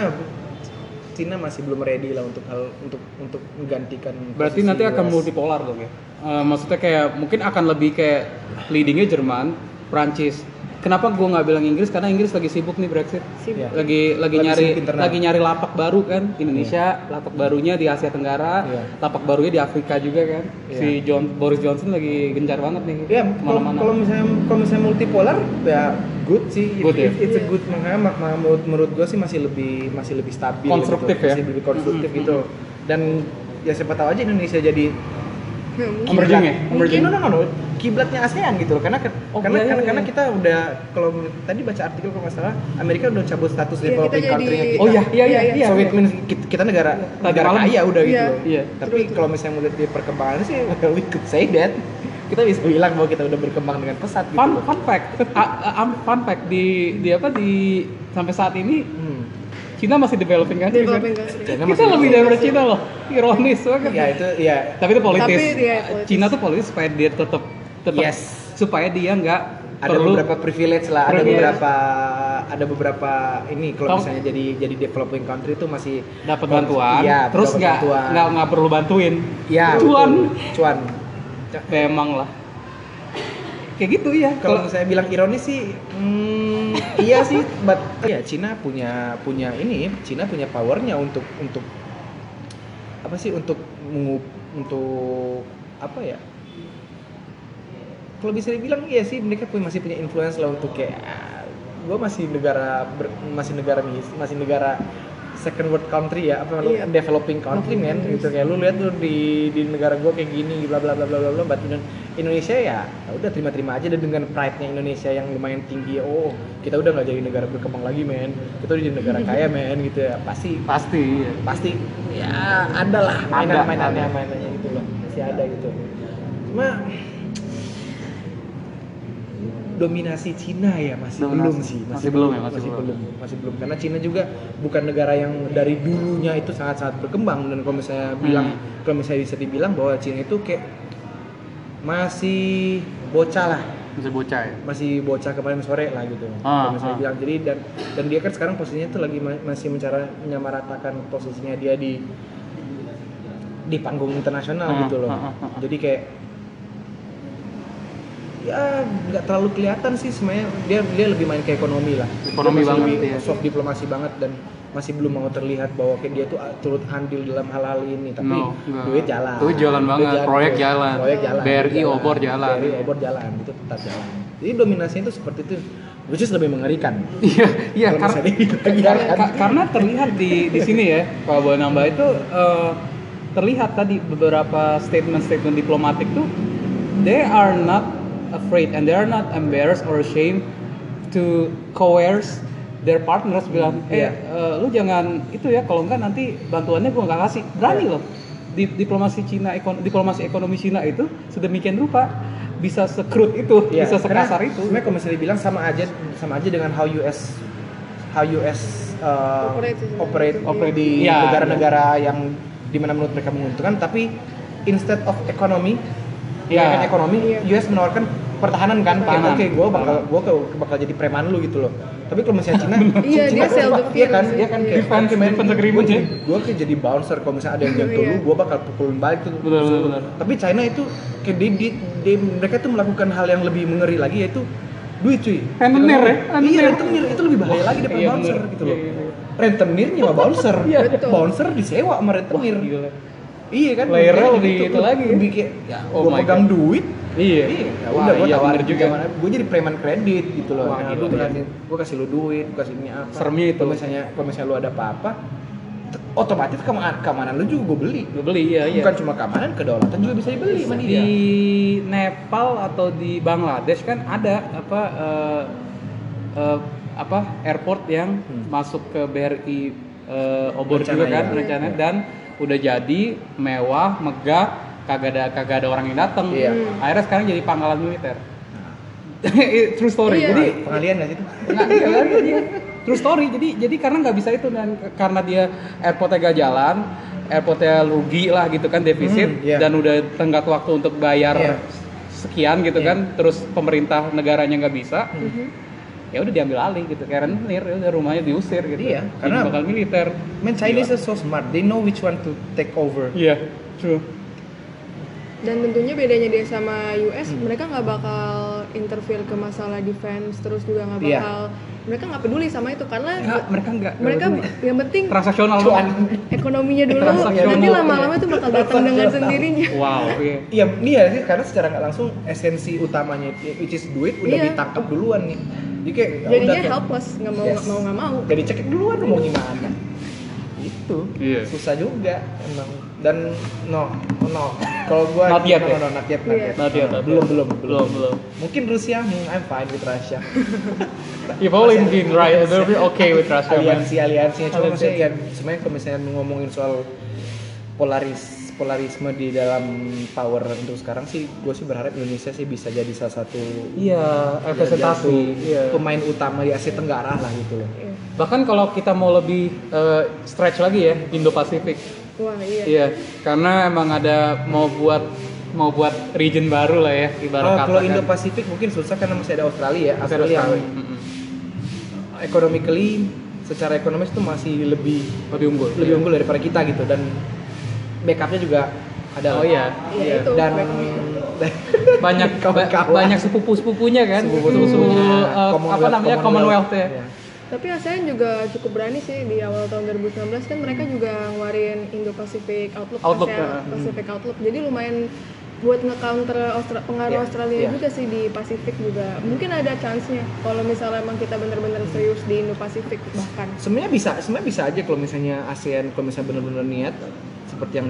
Cina masih belum ready lah untuk hal untuk untuk menggantikan Berarti nanti akan US. multipolar dong ya. Eh, maksudnya kayak mungkin akan lebih kayak leadingnya Jerman, Prancis. Kenapa gua nggak bilang Inggris? Karena Inggris lagi sibuk nih Brexit. Sibuk. Iya. Lagi lagi, Lagi nyari lagi nyari lapak baru kan Indonesia, lapak barunya di Asia Tenggara, Iya. lapak barunya di Afrika juga kan. Iya. Si John Boris Johnson lagi gencar banget nih. Ya, kalau ke mana-mana. kalau misalnya kalau misalnya multipolar ya good sih. Good ya? It- It's a good makanya mak- mak- menurut menurut gue sih masih lebih masih lebih stabil Konstruktif gitu. ya? Masih lebih konstruktif Mm-mm. gitu. Dan ya siapa tahu aja Indonesia jadi mungkin. Emerging ya? Emerging. No, no, no, no. Kiblatnya ASEAN gitu loh. Karena Oh, karena iya, iya, karena, iya. karena kita udah kalau tadi baca artikel kalau nggak salah Amerika udah cabut status Iya, developing kita country-nya jadi- kita. Oh iya, iya, iya, Iya, iya. so it means kita, kita negara Tadi negara kaya udah gitu. Iya. loh. Iya. Tapi kalau misalnya melihat di perkembangan sih we could say that kita bisa bilang bahwa kita udah berkembang dengan pesat gitu. Fun, fun fact, A- a- fun fact di di apa di sampai saat ini Hmm. Cina masih developing kan? Developing country. China Kita masih lebih daripada Cina loh, ironis banget. Ya itu ya Tapi itu politis. Tapi dia politis. Cina tuh politis supaya dia tetap tetap Yes. supaya dia nggak ada perlu beberapa privilege lah, ada beberapa ada beberapa ini kalau misalnya jadi jadi developing country itu masih dapat bantuan, Iya, terus nggak nggak nggak perlu bantuin. Iya, Cuan. betul. Cuan. Memang lah. Kayak gitu ya. Kalau misalnya bilang ironis sih, hmm, iya sih, but ya Cina punya punya ini, Cina punya powernya untuk untuk apa sih untuk untuk apa ya? Kalau bisa dibilang iya sih mereka punya masih punya influence lah untuk kayak gue masih negara ber- masih negara masih negara second world country ya apa lu Iya. developing country man gitu. Kayak lu lihat tuh di di negara gue kayak gini bla bla bla bla bla bla Indo- Indonesia ya ya udah terima-terima aja dan dengan pride-nya Indonesia yang lumayan tinggi. Oh kita udah nggak jadi negara berkembang lagi men. Kita udah jadi negara kaya men gitu ya. Pasti pasti iya. pasti ya ada lah Ada, mainan-mainannya ada. mainannya gitu loh. Masih ada gitu. Cuma dominasi Cina ya masih Dominasi. belum sih Masih belum ya, masih masih belum. belum masih belum karena Cina juga bukan negara yang dari dulunya itu sangat-sangat berkembang dan kalau misalnya bilang Hmm. kalau misalnya bisa dibilang bahwa Cina itu kayak masih bocah lah masih bocah ya masih bocah kemarin sore lah gitu Ah, kalau misalnya ah. bilang jadi dan dan dia kan sekarang posisinya tuh lagi ma- masih mencara menyamaratakan posisinya dia di di panggung internasional Ah, gitu loh ah, ah, ah. jadi kayak ya nggak terlalu kelihatan sih sebenarnya. Dia dia lebih main ke ekonomi lah. Ekonomi Dia banget, lebih iya. soft diplomasi banget dan masih belum mau terlihat bahwa kayak dia tuh ah, turut andil dalam hal-hal ini. Tapi No, duit jalan. Duit jalan Duit banget, proyek jalan. proyek jalan. BRI jalan. obor jalan. BRI obor jalan. Itu tetap jalan. Jadi dominasinya itu seperti itu. Which is lebih mengerikan. Iya iya karena ya kan. Ka- karena terlihat di di sini ya kalau boleh nambah itu eh, terlihat tadi beberapa statement-statement diplomatik tuh they are not afraid and they are not embarrassed or ashamed to coerce their partners bilang eh Iya. eh, lu jangan itu ya kalau enggak nanti bantuannya gua nggak kasih berani Iya. loh di diplomasi Cina ekon- diplomasi ekonomi Cina itu sedemikian rupa bisa sekrut itu Iya, bisa karena sekasar itu Sebenarnya kalau misalnya dibilang sama aja sama aja dengan how US how US uh, Operate sih. operate, Operate. di Iya, negara-negara yang di mana menurut mereka menguntungkan, tapi instead of ekonomi, Iya. ya ekonomi, Iya. US menawarkan pertahanan kan, kayak Pertahanan. oke gue bakal gue bakal jadi preman lu gitu loh. Tapi kalau misalnya Cina, Iya, Cina dia self iya defense kan, dia kan kayak Defense- men, defense agreement ya. gue kayak jadi bouncer kalau misalnya ada yang jatuh Iya. lu, gue bakal pukulin balik tuh. Betul, betul, betul. Tapi China itu kayak di, di- di- mereka tuh melakukan hal yang lebih mengeri lagi yaitu duit cuy. Rentenir ya? Iya, Rentenir. rentenir itu lebih bahaya lagi daripada Iya, bouncer gitu loh. Iya, iya, iya. Rentenirnya sama bouncer. Iya. Bouncer disewa sama rentenir. Iya kan? Layernya Kayak lebih gitu. itu lagi. Lebih kayak ya, Oh gua pegang God. duit. Iya. Iya, ya udah gua iya, tawarin juga. juga. Gue jadi preman kredit gitu loh. Wah, nah, lu ya. kasih, gue kasih lu duit, gue kasih ini apa. Seremnya itu. Kalau misalnya, kalau misalnya lu ada apa-apa, otomatis keamanan, keamanan lu juga gue beli. Gue beli iya iya. Bukan cuma keamanan, kedaulatan juga bisa dibeli sama di dia. Nepal atau di Bangladesh kan ada apa eh, eh, apa airport yang Hmm. masuk ke BRI eh, Obor Rencana juga kan ya. rencana Iya. dan udah jadi mewah megah kagak ada kagak ada orang yang datang Iya. akhirnya sekarang jadi pangkalan militer true story Iya. jadi Pengalian gak sih itu? Nggak, iya kan? Iya. True story. Jadi jadi karena nggak bisa itu dan karena dia airportnya gak jalan, airportnya rugi lah gitu kan defisit Hmm, iya. dan udah tenggat waktu untuk bayar Iya. sekian gitu Iya. kan, terus pemerintah negaranya nggak bisa, Mhm. Ya udah diambil alih gitu. Kayak rentenir, ya udah rumahnya diusir gitu. Iya, Jadi karena- bakal militer. Man, Chinese is so smart. They know which one to take over. Iya, true. Dan tentunya bedanya dia sama US, Hmm. mereka nggak bakal interfere ke masalah defense, terus juga nggak Iya. bakal, mereka nggak peduli sama itu karena Nggak, mereka nggak. mereka yang penting transaksional banget. ekonominya dulu, nanti lama-lama itu bakal datang dengan sendirinya. Wow, iya. Iya, iya sih karena secara nggak langsung esensi utamanya which is duit udah Iya. ditangkap duluan nih. Jadi kayak ya Jadinya udah helpless, nggak mau Yes. nggak mau nggak mau. Jadi cek duluan lu mau gimana. Itu. Iya. Susah juga emang. Dan no, no. Kalau gua Not yet, no, ya? no, no, not yet, not Iya. yet. Not yet, not yet. belum, belum, Belum, belum. Mungkin Rusia, hmm, I'm fine with Russia. You've always been right. They're okay with Russia, aliansi aliansinya cuma maksudnya kan, sebenarnya kalau misalnya ngomongin soal polaris polarisme di dalam power untuk sekarang sih gue sih berharap Indonesia sih bisa jadi salah satu Iya, representasi. satu Iya. pemain utama di Asia Tenggara lah gitu loh Iya. Bahkan kalau kita mau lebih eh, stretch lagi ya, Indo-Pasifik. Wah iya. Iya, karena emang ada mau buat mau buat region baru lah ya, ibarat Oh, kata kalau kan. Indo Pasifik mungkin susah karena masih ada Australia ya Masih ada Australia yang Australia. Mm-mm. economically secara ekonomis tuh masih lebih Lebih unggul. lebih unggul daripada kita gitu dan backupnya juga ada Oh iya, Iya, iya. itu. dan Banyak ba- Kawan-kawan. banyak sepupu-sepupunya kan. Sepupu-sepupunya, eh, apa namanya Commonwealth ya. Tapi ASEAN juga cukup berani sih di awal tahun 2019 kan mereka juga ngeluarin Indo-Pacific Outlook, Outlook, ASEAN ya. Pacific Outlook. Jadi lumayan buat nge-counter Austra- pengaruh Iya, Australia iya. juga sih di Pasifik juga. Mungkin ada chance-nya kalau misalnya emang kita bener-bener serius di Indo-Pacific bahkan. sebenarnya bisa sebenarnya bisa aja kalau misalnya ASEAN kalau misalnya benar-benar niat seperti yang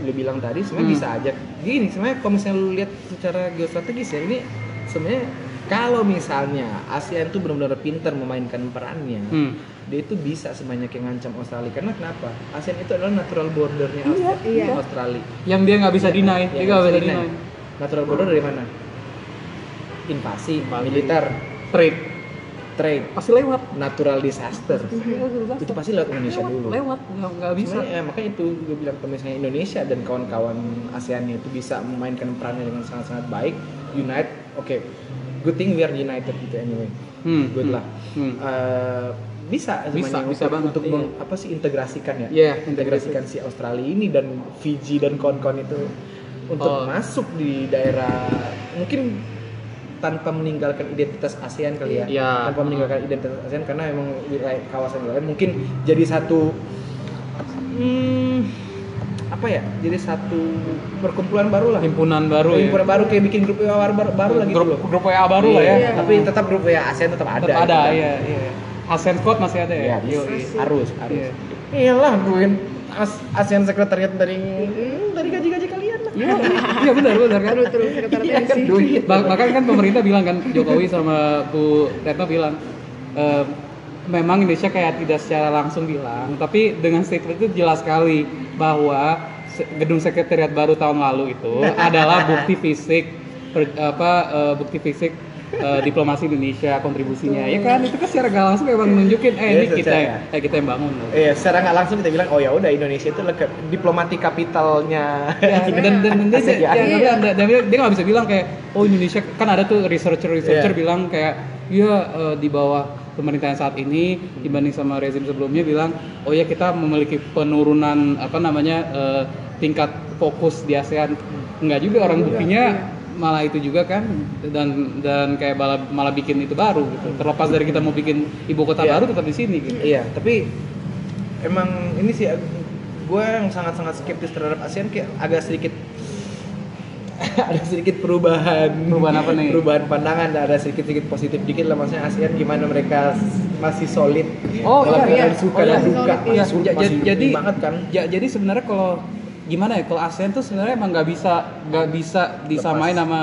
lu bilang tadi sebenarnya Hmm. bisa aja gini sebenarnya kalau misalnya lu lihat secara geostrategis ya ini sebenarnya kalau misalnya ASEAN tuh benar-benar pintar memainkan perannya Hmm. dia itu bisa sebanyak yang ngancam Australia karena kenapa ASEAN itu adalah natural bordernya Iya, Austra- iya. Australia Yang dia nggak bisa Ya, deny, ya, dia nggak bisa deny. deny. natural border dari mana invasi Invasi. militer Trade trade pasti lewat. natural disaster itu pasti lewat Indonesia lewat, dulu Lewat, nggak nggak bisa. Sebenarnya, ya, makanya itu gue bilang kalau misalnya Indonesia dan kawan-kawan ASEAN itu bisa memainkan perannya dengan sangat-sangat baik, unite, oke, good thing we are united gitu anyway, Hmm, good hmm, lah. hmm. Eh, bisa, Bisa, bisa untuk, banget, untuk iya. meng- apa sih integrasikan ya, Iya, integrasikan si Australia ini dan Fiji dan kawan-kawan itu untuk Oh. masuk di daerah mungkin tanpa meninggalkan identitas ASEAN kali ya, Iya. tanpa meninggalkan identitas ASEAN karena emang wilayah kawasan wilayah mungkin jadi satu hmm, apa ya jadi satu perkumpulan baru lah Himpunan baru ya. perkumpulan baru kayak bikin grup WA baru, baru, baru lah gitu grup, loh grup WA baru lah ya. Iya. tapi tetap grup WA ASEAN tetap ada Tetap ada, gitu. iya, iya. ASEAN Squad masih ada Iya, ya. bisa. Yoi. harus harus Iya. iyalah duit As- ASEAN sekretariat dari hmm, dari gaji-gaji kalian lah Iya, iya benar benar kan. Terus terus sekretariat Iya kan, duit. Bah- bahkan kan pemerintah bilang kan Jokowi sama Bu Retno bilang eh, memang Indonesia kayak tidak secara langsung bilang tapi dengan statement itu jelas sekali bahwa gedung sekretariat baru tahun lalu itu adalah bukti fisik per- apa eh, bukti fisik eh, diplomasi Indonesia kontribusinya ya kan itu kan secara gak langsung memang nunjukin eh ini Iya, kita secara- eh kita yang bangun loh. Iya, secara nggak langsung kita bilang, oh ya udah Indonesia itu leke- diplomati kapitalnya. Ya, dan dan, dan dia, dia, dia, dia, dia, dia nggak bisa bilang kayak oh Indonesia kan ada tuh researcher researcher Iya. bilang kayak ya eh, di bawah pemerintahan saat ini dibanding sama rezim sebelumnya bilang oh ya kita memiliki penurunan apa namanya eh, tingkat fokus di ASEAN nggak juga orang buktinya malah itu juga kan dan dan kayak malah malah bikin itu baru gitu terlepas dari kita mau bikin ibu kota Iya. baru tetap di sini gitu Iya, tapi emang ini sih gue yang sangat-sangat skeptis terhadap ASEAN kayak agak sedikit ada sedikit perubahan Perubahan apa nih? perubahan pandangan ada sedikit sedikit positif dikit lah maksudnya ASEAN gimana mereka masih solid Oh, iya, iya. suka Oh, iya. dan Solid, iya. Masih- masih jadi banget kan ja- jadi sebenarnya kalau gimana ya kalau ASEAN tuh sebenarnya emang nggak bisa nggak bisa disamain Lepas. sama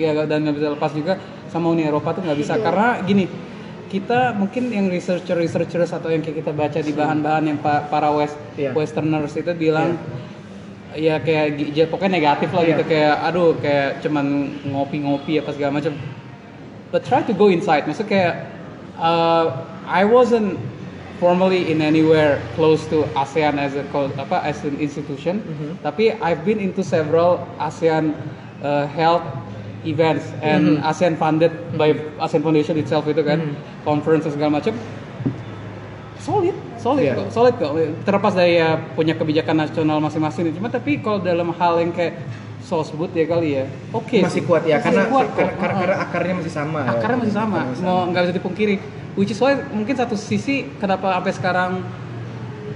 ya dan nggak bisa lepas juga sama Uni Eropa tuh nggak bisa. Karena gini kita mungkin yang researcher researchers atau yang kayak kita baca di bahan-bahan yang pa- para west Iya. westerners itu bilang ya kayak ya, pokoknya negatif lah Iya. gitu kayak aduh kayak cuman ngopi-ngopi apa segala macam. But try to go inside. Maksudnya kayak uh, I wasn't formally in anywhere close to ASEAN as a apa as an institution. Mhm. tapi I've been into several ASEAN uh, health events and Mhm. ASEAN funded by ASEAN Foundation itself itu kan. Mhm. conference dan segala macam. Solid solid kok solid kok. Terlepas dari ya punya kebijakan nasional masing-masing cuma tapi kalau dalam hal yang kayak sosbud ya kali ya. Oke masih sih. kuat ya Masih karena kuat karena, karena, Uh-uh. karena akarnya masih sama ya. akarnya masih sama. Akarnya mau nggak bisa dipungkiri. Which is why mungkin satu sisi kenapa sampai sekarang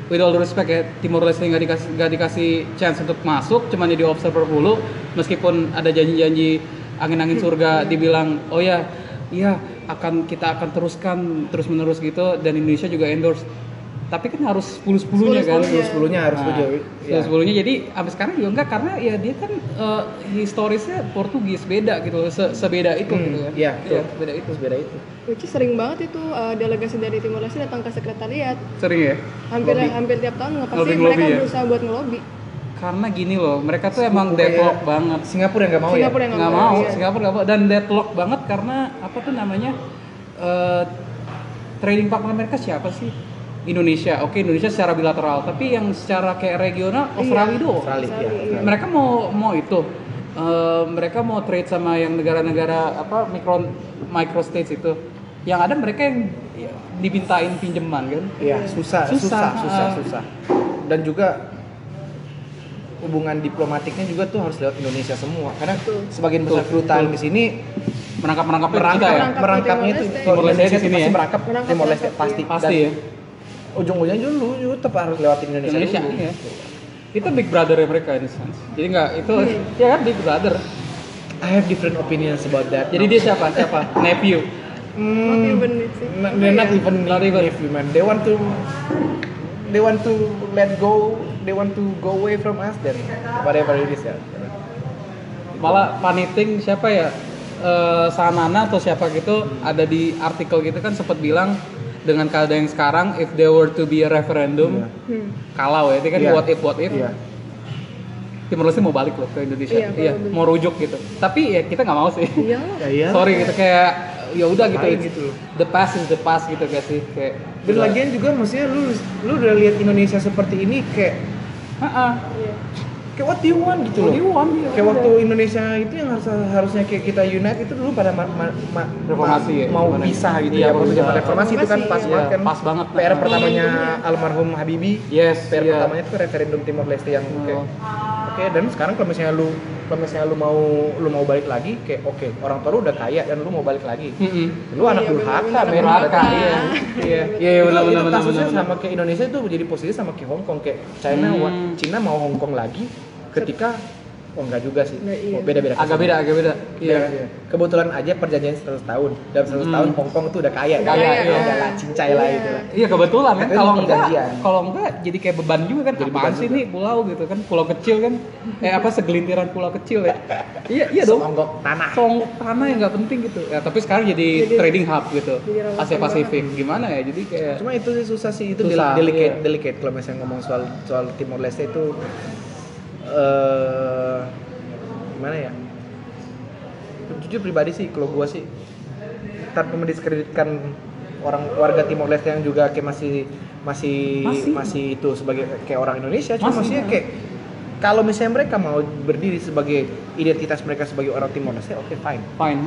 with all due respect ya Timor Leste nggak dikasih nggak dikasih chance untuk masuk cuma jadi observer dulu meskipun ada janji-janji angin-angin surga dibilang oh ya iya akan kita akan teruskan terus menerus gitu dan Indonesia juga endorse tapi kan harus 10 10 nya kan 10-10-nya. sepuluhnya harus Nah, setuju ya. 10 nya jadi sampai sekarang juga enggak karena ya dia kan eh, historisnya Portugis beda gitu se sebeda itu Hmm, gitu kan iya, betul. beda itu beda itu Which sering banget itu uh, delegasi dari Timor Leste datang ke sekretariat. sering ya Hampir Lobby. hampir tiap tahun nggak pasti Lobby- mereka ya? berusaha buat ngelobi. karena gini loh mereka tuh emang Kayak deadlock banget Singapura yang nggak mau Singapura ya yang nggak nggak mau iya. Singapura nggak mau dan deadlock banget karena apa tuh namanya eh, trading partner mereka siapa sih Indonesia oke Indonesia secara bilateral tapi yang secara kayak regional Australia doang Australia ya Australia. mereka mau mau itu eh, mereka mau trade sama yang negara-negara apa micro micro states itu yang ada mereka yang ya, dipintain pinjaman kan Iya, susah, Susah, susah, susah, ah. susah. Dan juga hubungan diplomatiknya juga tuh harus lewat Indonesia semua. Karena Betul. sebagian besar kedutaan di sini merangkap merangkap merangkap, ya merangkapnya itu. Timor Leste Indonesia di sini pasti ya? merangkap Timor Leste pasti. iya. pasti Dan ya Ujung-ujungnya dulu, dulu tetap harus lewatin Indonesia, Indonesia dulu. iya. Itu big brother ya mereka in a sense. Jadi nggak itu ya kan big brother. I have different opinions about that. Jadi dia siapa? Siapa? Nephew. Hmm, Not even sih. Not, they're not Iya. even Not even. nephew, man. They want to they want to let go, they want to go away from us then whatever it is ya. malah paniting siapa ya Eh, Sanana atau siapa gitu ada di artikel gitu kan sempat bilang dengan keadaan yang sekarang if there were to be a referendum Hmm. kalau ya itu kan Iya. what if what if Iya. Timor Leste mau balik loh ke Indonesia Iya, iya, mau rujuk gitu tapi ya kita nggak mau sih Iya. Ya, iya. sorry gitu kayak ya udah gitu, gitu the past is the past gitu gak sih kayak Dan lagian juga maksudnya lu lu udah lihat Indonesia seperti ini kayak Heeh. Iya. Kayak what do you want gitu loh. What do you want, iya, kayak udah. waktu Indonesia itu yang harus harusnya kayak kita unite itu dulu pada ma- ma- ma- Reformasi ya, mau pisah gitu Iya, ya waktu zaman reformasi itu kan pas iya. banget kan. Pas banget. PR Nah. pertamanya Momentumnya. almarhum Habibie. yes PR iya. pertamanya itu referendum Timor Leste yang Oh. kayak oke dan sekarang kalau misalnya lu kalau misalnya lu mau lu mau balik lagi kayak oke orang tua lu udah kaya dan lu mau balik lagi. Mm-mm. Lu anak Iya, durhaka, men. durhaka. Berarti. iya iya iya benar benar benar kasusnya sama kayak Indonesia itu jadi posisi sama kayak Hong Kong kayak China Hmm. Cina mau Hong Kong lagi ketika oh enggak juga sih Nah, iya. oh, beda beda agak beda agak beda Iya. iya Kebetulan aja perjanjian 100 tahun. Dalam 100 Hmm. tahun Hong Kong tuh udah kaya. Kaya, Ya, iya. udah lah, cincai lah Iya. itu lah. Iya kebetulan kan kalau itu enggak kalau enggak jadi kayak beban juga kan Jadi apaan beban sih nih pulau gitu kan pulau kecil kan eh apa segelintiran pulau kecil ya iya iya dong Songgok tanah. song tanah yang nggak penting gitu ya tapi sekarang jadi, Jadi- trading hub gitu Asia Pasifik gimana ya jadi kayak Cuma itu sih susah sih itu Susah, del- delicate iya. delicate kalau misalnya ngomong soal soal Timor Leste itu eh gimana ya? Jujur pribadi sih kalau gua sih tanpa mendiskreditkan orang warga Timor Leste yang juga kayak masih masih Masih. masih, itu sebagai kayak orang Indonesia cuma Masih, maksudnya ya. kayak kalau misalnya mereka mau berdiri sebagai identitas mereka sebagai orang Timor Leste oke fine fine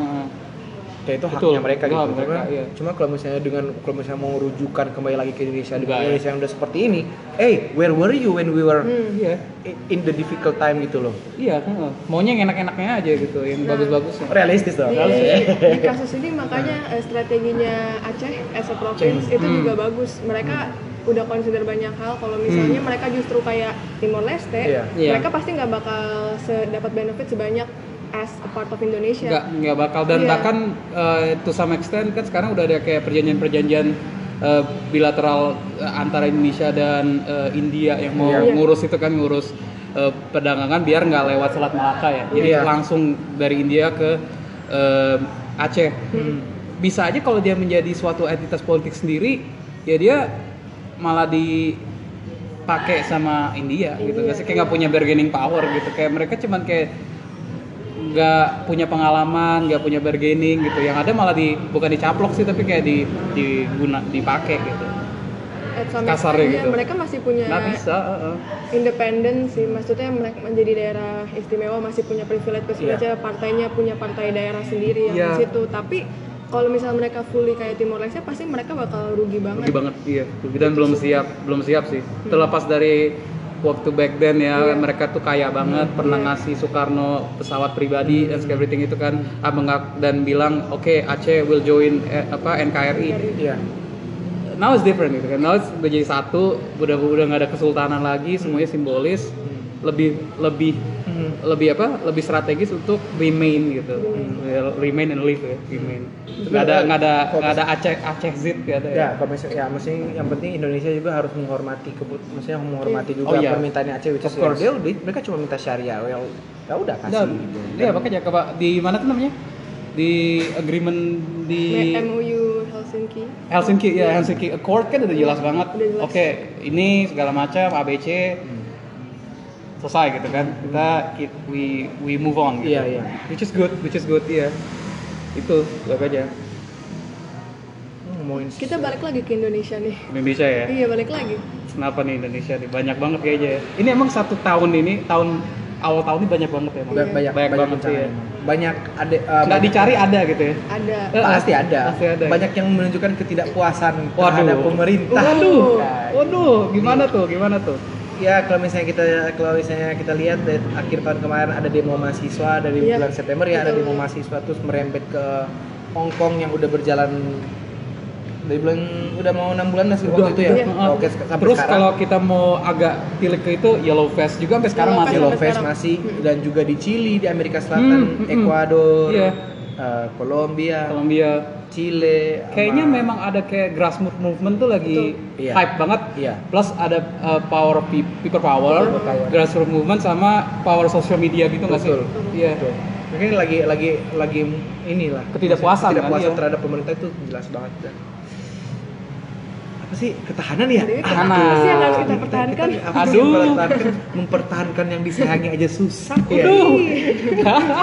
kayak itu Betul, haknya mereka itu gitu mereka, cuma, iya. cuma kalau misalnya dengan kalau misalnya mau rujukan kembali lagi ke Indonesia dengan Enggak, ya. Indonesia yang udah seperti ini eh where were you when we were Hmm. iya i- in the difficult time gitu loh iya heeh. maunya yang enak-enaknya aja gitu yang Nah. bagus-bagusnya realistis dong Di, harus ya di kasus ini makanya eh, strateginya Aceh as a province itu Hmm. juga bagus. Mereka udah consider banyak hal. Kalau misalnya mereka justru kayak Timor Leste, Iya. Iya. mereka pasti nggak bakal dapat benefit sebanyak as a part of Indonesia. nggak nggak bakal dan Iya. bahkan eh, to some extent kan sekarang udah ada kayak perjanjian-perjanjian eh, bilateral eh, antara Indonesia dan eh, India yang mau Iya. ngurus itu kan ngurus eh, perdagangan biar nggak lewat Selat Malaka ya jadi Iya. langsung dari India ke eh, Aceh Hmm. bisa aja kalau dia menjadi suatu entitas politik sendiri ya dia malah dipakai sama India gitu Iya, sih kayak nggak punya bargaining power gitu kayak mereka cuman kayak nggak punya pengalaman nggak punya bargaining gitu yang ada malah di bukan dicaplok sih tapi kayak di diguna dipakai gitu Kasarnya extent, ya, gitu. mereka masih punya nggak bisa heeh. independen sih. Maksudnya mereka menjadi daerah istimewa masih punya privilege privilege partainya punya partai daerah sendiri yang Iya. di situ. Tapi kalau misalnya mereka fully kayak Timor Leste pasti mereka bakal rugi banget. rugi banget iya dan belum siap belum siap sih terlepas dari waktu back then ya Iya. mereka tuh kaya banget pernah Iya. ngasih Soekarno pesawat pribadi dan everything itu kan. Mengak- dan bilang oke Aceh will join eh, apa NKRI iya. Now it's different gitu kan. Now it's udah jadi satu udah udah nggak ada kesultanan lagi semuanya simbolis. Lebih lebih Hmm. lebih apa? Lebih strategis untuk remain gitu. Ya, remain and live ya remain. Nggak ada nggak ada nggak ada Aceh Aceh zit nggak ada ya. Ya kalau misalnya ya maksudnya yang penting Indonesia juga harus menghormati kebut maksudnya menghormati juga Oh, iya. permintaannya Aceh which is course. dia udah- mereka cuma minta syariah ya ya udah kasih Dan, gitu. ya makanya coba di mana tuh namanya? Di agreement di MOU Helsinki. Helsinki ya Helsinki Accord kan udah jelas banget. Oke ini segala macam ABC selesai gitu kan. Kita ki- we we move on gitu. Iya, iya. which is good which is good iya. Itu gue aja. Hmm, ngomongin Kita balik lagi ke Indonesia nih. Indonesia ya? Iya balik lagi. kenapa nih Indonesia nih? Banyak banget kayaknya ya. Ini emang satu tahun ini tahun awal tahun ini banyak banget ya emang Ba- banyak banyak, banyak banget bencana ya banyak ada uh, nggak banyak- dicari ada gitu ya? Ada. Eh, pasti ada. Pasti ada. banyak yang menunjukkan ketidakpuasan Waduh. terhadap pemerintah. Waduh. Ya, waduh. gimana tuh? Gimana tuh Ya kalau misalnya kita kalau misalnya kita lihat dari akhir tahun kemarin ada demo mahasiswa dari Iya. bulan September ya ada demo mahasiswa terus merembet ke Hong Kong yang udah berjalan dari bulan udah mau enam bulan lah sih Udah, waktu itu ya. iya. Oke sampai Terus sekarang. kalau kita mau agak tilik ke itu Yellow Vest juga sampai sekarang masih Vest. Yellow sekarang. masih Hmm. dan juga di Chili di Amerika Selatan, Hmm, hmm. Ekuador, Iya. eh, Kolombia. Kolombia Chile Kayaknya sama- memang ada kayak grassroots movement tuh lagi Iya. hype banget. Iya. Plus ada uh, power people power, People power. grassroots movement sama power social media gitu nggak sih? Betul. Iya. Betul. Mungkin lagi lagi lagi inilah Ketidakpuasan kan, ketidakpuasan iya. terhadap pemerintah itu jelas banget dan apa sih ketahanan ya? Jadi, Ketahanan. apa sih yang harus kita Kita- pertahankan? kita- sih Aduh. mempertahankan, mempertahankan yang disayangi aja susah ya. Aduh.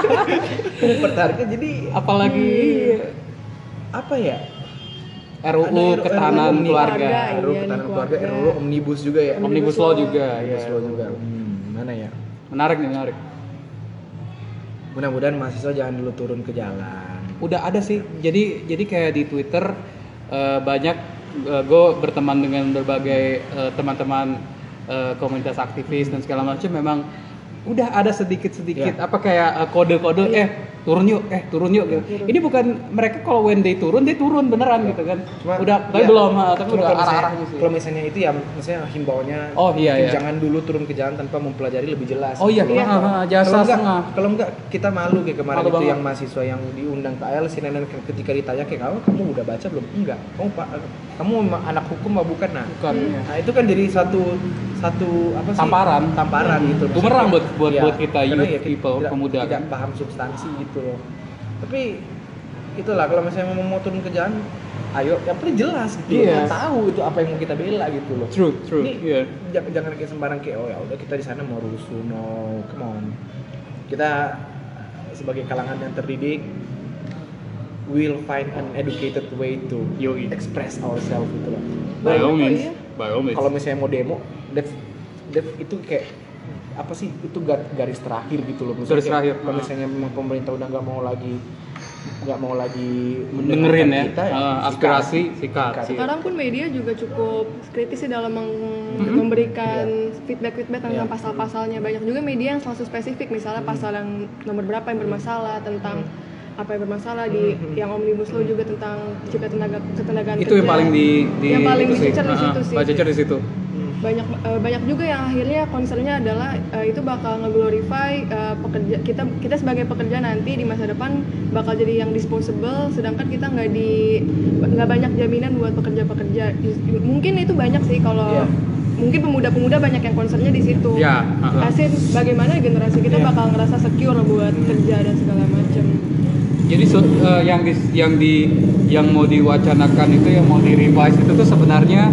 mempertahankan jadi Apalagi apa ya? RUU Ada RUU ketahanan omnibus. keluarga. Keluarga, RUU iya, ketahanan keluarga, keluarga. RUU omnibus juga ya. Omnibus Omnibus law law. juga, Omnibus ya. law juga. Hmm, mana ya? Menarik nih, menarik. Mudah-mudahan mahasiswa jangan dulu turun ke jalan. Udah ada sih. Jadi jadi kayak di Twitter eh, banyak gue berteman dengan berbagai eh, teman-teman eh, komunitas aktivis dan segala macam memang udah ada sedikit-sedikit Iya. apa kayak eh, kode-kode eh turun yuk eh turun yuk gitu. Ini bukan mereka kalau when they turun dia turun beneran gitu kan. udah tapi ya, belum ha, tapi cuma udah misalnya- arah-arahnya sih. Kalau misalnya itu ya maksudnya himbauannya Oh, iya, iya. jangan dulu turun ke jalan tanpa mempelajari lebih jelas. Oh iya, Gitu. ha, ha, jasa kalau enggak, setengah. kalau enggak kita malu kayak kemarin Malu itu banget. yang mahasiswa yang diundang ke AL CNN ketika ditanya kayak kamu kamu udah baca belum? Enggak. Kamu Pak kamu anak hukum apa bukan? Nah, Bukan, iya. nah itu kan jadi satu satu apa sih? Tamparan. Tamparan gitu. Bumerang buat- buat- Iya, buat kita youth ya kita people, tidak, pemuda tidak kan. paham substansi gitu loh. Tapi itulah kalau misalnya mau turun ke jalan ayo yang penting jelas gitu loh. Iya. Kita tahu itu apa yang mau kita bela gitu loh True, true. ini Iya. jangan, jangan kayak sembarang kayak oh ya udah kita di sana mau rusuh no come on kita sebagai kalangan yang terdidik will find an educated way to Yoi. express ourselves gitu loh By all means, iya. by all means. kalau misalnya mau demo dev, dev itu kayak apa sih itu gar- garis terakhir gitu loh Maksudnya Garis kayak terakhir, kalau misalnya memang pemerintah udah nggak mau lagi nggak mau lagi Dengerin ya, kita, ah, aspirasi, sikat. Sekarang pun media juga cukup kritis sih dalam meng- Mhm. memberikan feedback-feedback tentang Iya. pasal-pasalnya. Banyak juga media yang selalu spesifik, misalnya pasal yang nomor berapa yang bermasalah tentang apa yang bermasalah di Mhm. yang omnibus law juga tentang cipta tenaga ketenagaan itu yang kerja. paling di, di yang paling itu sih. dicecer di Ah, situ sih. Pak Cecer di situ. banyak eh, banyak juga yang akhirnya concernnya adalah eh, itu bakal nge-glorify eh, pekerja kita kita sebagai pekerja nanti di masa depan bakal jadi yang disposable sedangkan kita nggak di nggak banyak jaminan buat pekerja-pekerja mungkin itu banyak sih kalau Iya. mungkin pemuda-pemuda banyak yang concernnya di situ Ya, ah, ah. Asin bagaimana generasi kita Iya. bakal ngerasa secure buat kerja dan segala macam Jadi so- eh, yang di yang di yang mau diwacanakan itu yang mau di revise itu tuh sebenarnya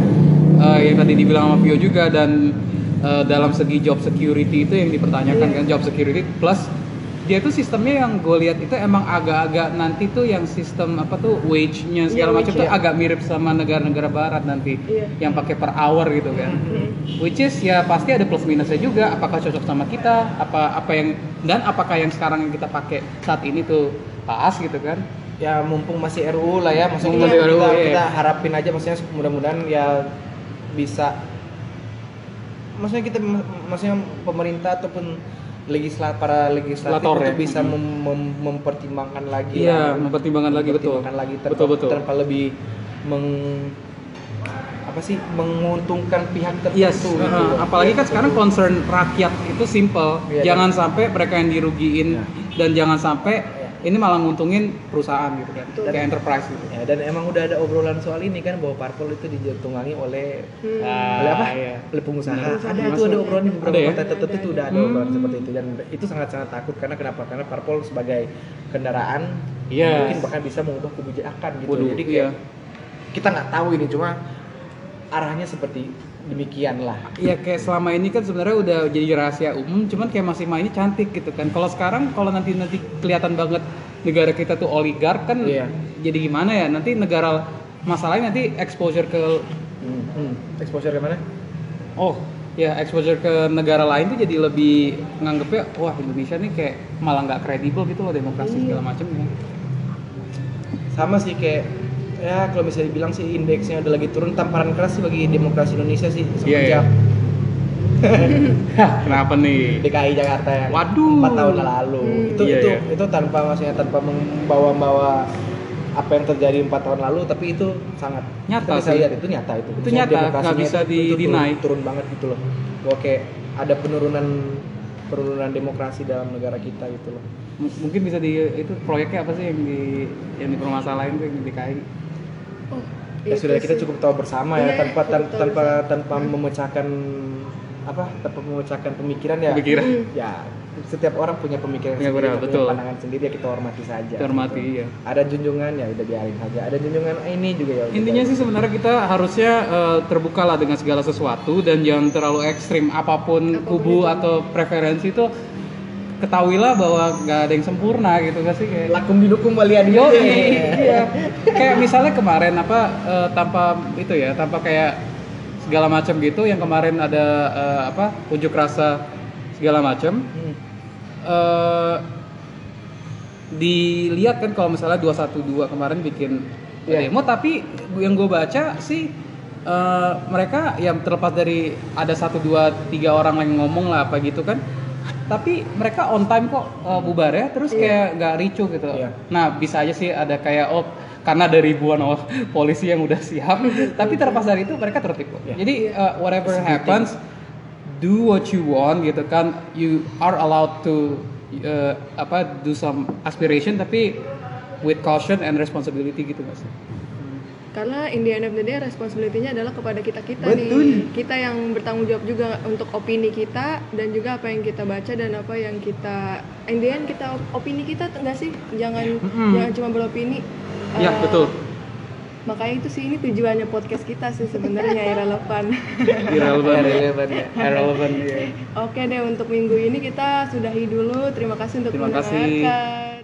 eh, yang tadi dibilang sama Pio juga dan eh, dalam segi job security itu yang dipertanyakan Iya. kan job security plus dia tuh sistemnya yang gue lihat itu emang agak-agak nanti tuh yang sistem apa tuh wage-nya segala Iya, macam wage, tuh iya. agak mirip sama negara-negara barat nanti Iya. yang pakai per hour gitu kan. Which is ya pasti ada plus minusnya juga. Apakah cocok sama kita? Apa apa yang dan apakah yang sekarang yang kita pakai saat ini tuh pas gitu kan? ya mumpung masih RUU lah ya maksudnya Mumpung kita, masih RUU, kita, iya. kita harapin aja maksudnya mudah-mudahan ya bisa maksudnya kita maksudnya pemerintah ataupun legislat para legislatif untuk ya. bisa Hmm. mem- mem- mempertimbangkan lagi Iya, lah. mempertimbangkan lagi, betul. Mempertimbangkan lagi tanpa, Betul, betul. tanpa lebih meng apa sih menguntungkan pihak tertentu Yes, gitu. uh, apalagi kan sekarang concern rakyat itu simple. Iya, jangan sampai mereka yang dirugiin Iya. dan jangan sampai ini malah nguntungin perusahaan gitu kan, Betul. kayak enterprise gitu. Ya, dan emang udah ada obrolan soal ini kan bahwa parpol itu ditunggangi oleh Hmm. oleh apa? iya. Oleh pengusaha. Pengusaha. Ada itu ada obrolan di beberapa Ada ya? kota tertentu itu udah ada Hmm. obrolan seperti itu dan itu sangat-sangat takut karena kenapa? Karena parpol sebagai kendaraan Yes. mungkin bahkan bisa mengubah kebijakan gitu. Waduh, Jadi iya. kayak kita nggak tahu ini cuma arahnya seperti demikian lah. Iya kayak selama ini kan sebenarnya udah jadi rahasia umum, cuman kayak masih mainnya cantik gitu kan. Kalau sekarang kalau nanti nanti kelihatan banget negara kita tuh oligark kan, Iya. jadi gimana ya? Nanti negara masalahnya nanti exposure ke Hmm. Hmm. Exposure ke mana? oh ya exposure ke negara lain tuh jadi lebih nganggepnya wah Indonesia nih kayak malah nggak kredibel gitu loh demokrasi segala macam ya. Sama sih kayak ya kalau bisa dibilang sih indeksnya udah lagi turun tamparan keras sih bagi demokrasi Indonesia sih semenjak Hah, kenapa nih? DKI Jakarta yang Waduh. empat tahun lalu Hmm. itu Iya, itu iya. itu tanpa maksudnya tanpa membawa-bawa apa yang terjadi empat tahun lalu tapi itu sangat Nyata kita bisa sih. lihat itu nyata itu Itu Maksudnya nyata, nggak bisa itu- itu turun, turun banget gitu loh bahwa kayak ada penurunan penurunan demokrasi dalam negara kita gitu loh M- mungkin bisa di itu proyeknya apa sih yang di yang dipermasalahin tuh yang di DKI oh ya sudah kita sih. cukup tahu bersama ya Iya, tanpa tan- tanpa bersama. tanpa memecahkan apa tanpa memecahkan pemikiran ya Pemikiran. Hmm. ya setiap orang punya pemikiran Ya, sendiri benar, punya betul. pandangan sendiri ya kita hormati saja Hormati, iya. ada junjungan ya udah biarin saja ada junjungan "Ah, ini juga ya Intinya sih sebenarnya kita harusnya eh, terbuka lah dengan segala sesuatu dan jangan terlalu ekstrim apa pun, Apa pun kubu itu. atau preferensi itu ketahuilah bahwa nggak ada yang sempurna gitu kan sih kayak lakum dinukum walian Yo, iya. kayak misalnya kemarin apa eh, tanpa itu ya, tanpa kayak segala macam gitu yang kemarin ada eh, apa unjuk rasa segala macam Hmm. eh dilihat kan kalau misalnya 212 kemarin bikin Iya. demo tapi yang gue baca sih eh, mereka yang terlepas dari ada satu dua tiga orang yang ngomong lah apa gitu kan tapi mereka on time kok eh, bubar ya terus Iya. kayak nggak ricu gitu. Iya. nah bisa aja sih ada kayak oh karena ada ribuan oh, polisi yang udah siap. Tapi terlepas dari itu mereka kok Iya. jadi eh, whatever happens do what you want gitu kan. You are allowed to uh, apa do some aspiration tapi with caution and responsibility gitu mas karena in the end of the day responsibility-nya adalah kepada kita kita Betul. nih kita yang bertanggung jawab juga untuk opini kita dan juga apa yang kita baca dan apa yang kita in the end kita opini kita enggak sih? Jangan Mm-mm. jangan cuma beropini. Ya Eh, betul. makanya itu sih ini tujuannya podcast kita sih sebenarnya irrelevan irrelevant Irrelevant ya. irrelevant ya. Oke deh untuk minggu ini kita sudahi dulu. Terima kasih untuk Terima kasih. mendengarkan